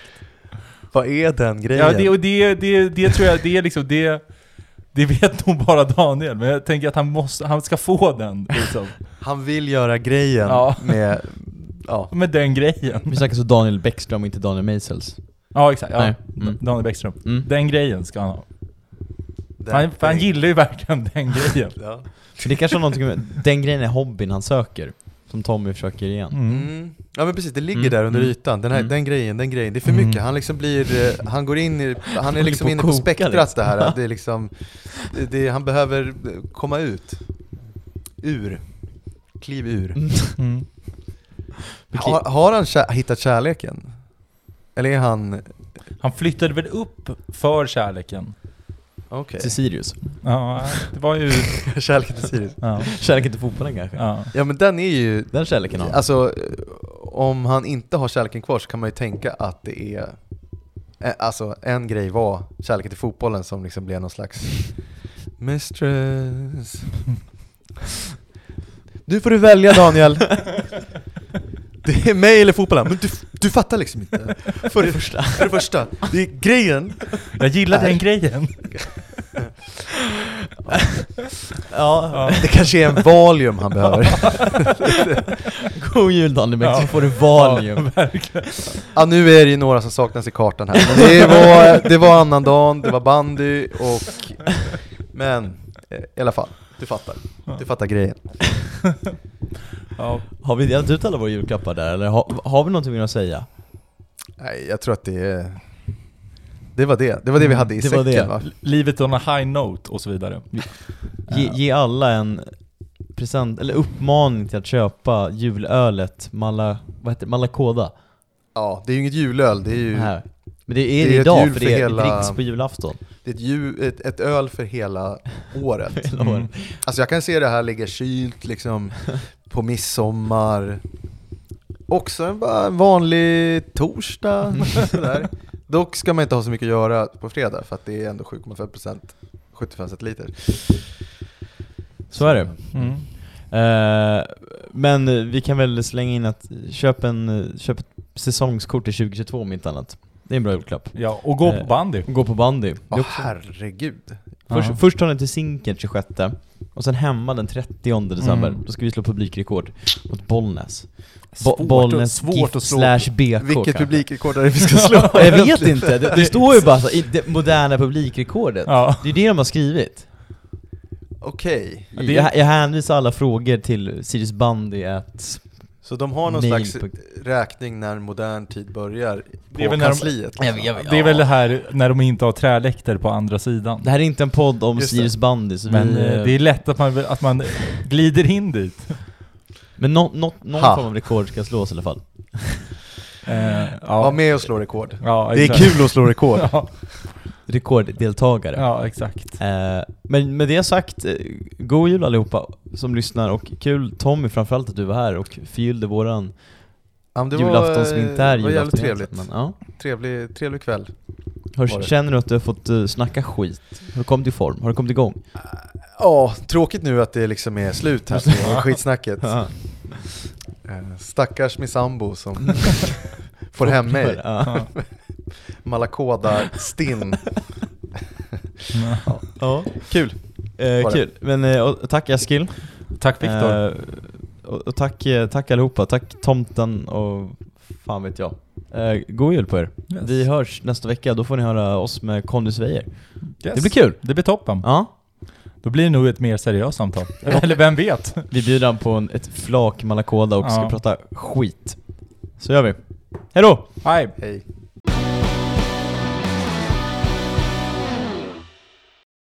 Vad är den grejen? Ja, det, och det, det, det tror jag, det är liksom, det, det vet nog bara Daniel, men jag tänker att han måste, han ska få den liksom. Han vill göra grejen Ja. med... Ja. Med den grejen. Vi snackar så Daniel Bäckström inte Daniel Meisels. Ja exakt, ja. Mm. Daniel Bäckström. Mm. Den grejen ska han ha. Han, han gillar ju verkligen den grejen. Ja. Det kanske har någonting med, den grejen är hobbyn han söker. Som Tommy försöker igen. Mm. Mm. Ja men precis, det ligger Mm, där under mm, ytan. Den, här, mm. den grejen, den grejen. Det är för Mm. mycket. Han liksom blir... eh, Han går in i... Han är liksom på inne på spektrat liksom. det här. Det är liksom... Det, det, han behöver eh, komma ut. Ur. Kliv ur. Har, har han kä- hittat kärleken? Eller är han... Han flyttade väl upp för kärleken? Okej. Till Sirius. Ja, det var ju... kärleken till Sirius. Ja. Kärleken till fotbollen kanske? ja. Ja men den är ju... Den kärleken har. Alltså, om han inte har kärleken kvar så kan man ju tänka att det är... eh, Alltså, en grej var kärleken till fotbollen som liksom blev någon slags Mistress Nu får du välja Daniel Det är mig eller fotbollen, men du, du fattar liksom inte För det första, för det första, det är grejen Jag gillar Nej. den grejen. Ja, Ja. Det kanske är en Valium han behöver god jul Bäckström, Ja. så får du Valium. Ja. Ja nu är det ju några som saknas i kartan här, men det var, det var annandagen, det var bandy och... Men, eh, i alla fall, du fattar. Du fattar grejen. Ja. Har vi delat ut alla våra julklappar där eller har, har vi någonting att säga? Nej, jag tror att det är... Det var det, det var det vi hade i Det säcken det. va? Livet on a high note och så vidare. Ge, ge alla en present, eller uppmaning till att köpa julölet Mala, vad heter det? Malakoda. Ja, det är ju inget julöl, det är ju Här. Men det är Det är ett idag jul för det hela- dricks på julafton. det är ett, ju, ett, ett öl för hela året. Hela Mm. året. Alltså jag kan se det här ligga kylt liksom på midsommar. Också en bara en vanlig torsdag. Sådär. Dock ska man inte ha så mycket att göra på fredag för att det är ändå 7,5% 75 centiliter. Så är det. Mm. Eh, men vi kan väl slänga in att köp, en, köp ett säsongskort till 2022 om inte annat. Det är en bra julklapp. Ja, och gå på Eh, bandy. Gå på bandy. Också- herregud. Först, Ja. först tar den till Zinken 26 och sen hemma den 30 december. Mm. Då ska vi slå publikrekord mot Bollnäs. Svårt Bo- att- Bollnäs svårt GIF att slå. slash BK Vilket kanske. publikrekord är det vi ska slå? Jag vet inte, det, det står ju bara så, i det moderna publikrekordet. Ja. Det är det de har skrivit. Okej, det- Jag, jag hänvisar alla frågor till Sirius Bandy att så de har någon Mail slags räkning när modern tid börjar på Det är väl när de- kansliet? Jag jag vet- Det är väl det här när de inte har träläkter på andra sidan. Det här är inte en podd om. Sirius Bandy, Men vi, eh, det är lätt att man, att man glider in dit. men nå, nå, någon Ha. form av rekord ska slås i alla fall. Eh, Var ja. med och slå rekord. ja, Det är kul att slå rekord. Ja, Rekorddeltagare. ja, exakt. Eh, men med det sagt, eh, god jul allihopa som lyssnar och kul Tommy framförallt att du var här och förgyllde våran Ja, det julafton som inte är det var jävligt julafton trevligt. Men, ja. Trevlig, trevlig kväll. Har, känner du att du har fått uh, snacka skit? Har du kommit i form? Har du kommit igång? Ja, tråkigt nu att det liksom är slut här på skitsnacket. Ja. Eh, stackars min sambo som får hem mig. Ja. Malakoda-stinn. ja. Kul. Eh, kul. Men eh, och, tack Eskil. Tack Viktor. Eh, och, och tack, eh, tack allihopa. Tack tomten och fan vet jag. Eh, god jul på er. Yes. Vi hörs nästa vecka, då får ni höra oss med Conny Svejer. Yes. Det blir kul. Det blir toppen. Ja. Då blir det nog ett mer seriöst samtal. Eller vem vet? Vi bjuder han på en, ett flak Malakoda och ska Ja. prata skit. Så gör vi. Hejdå! Hej! Hej.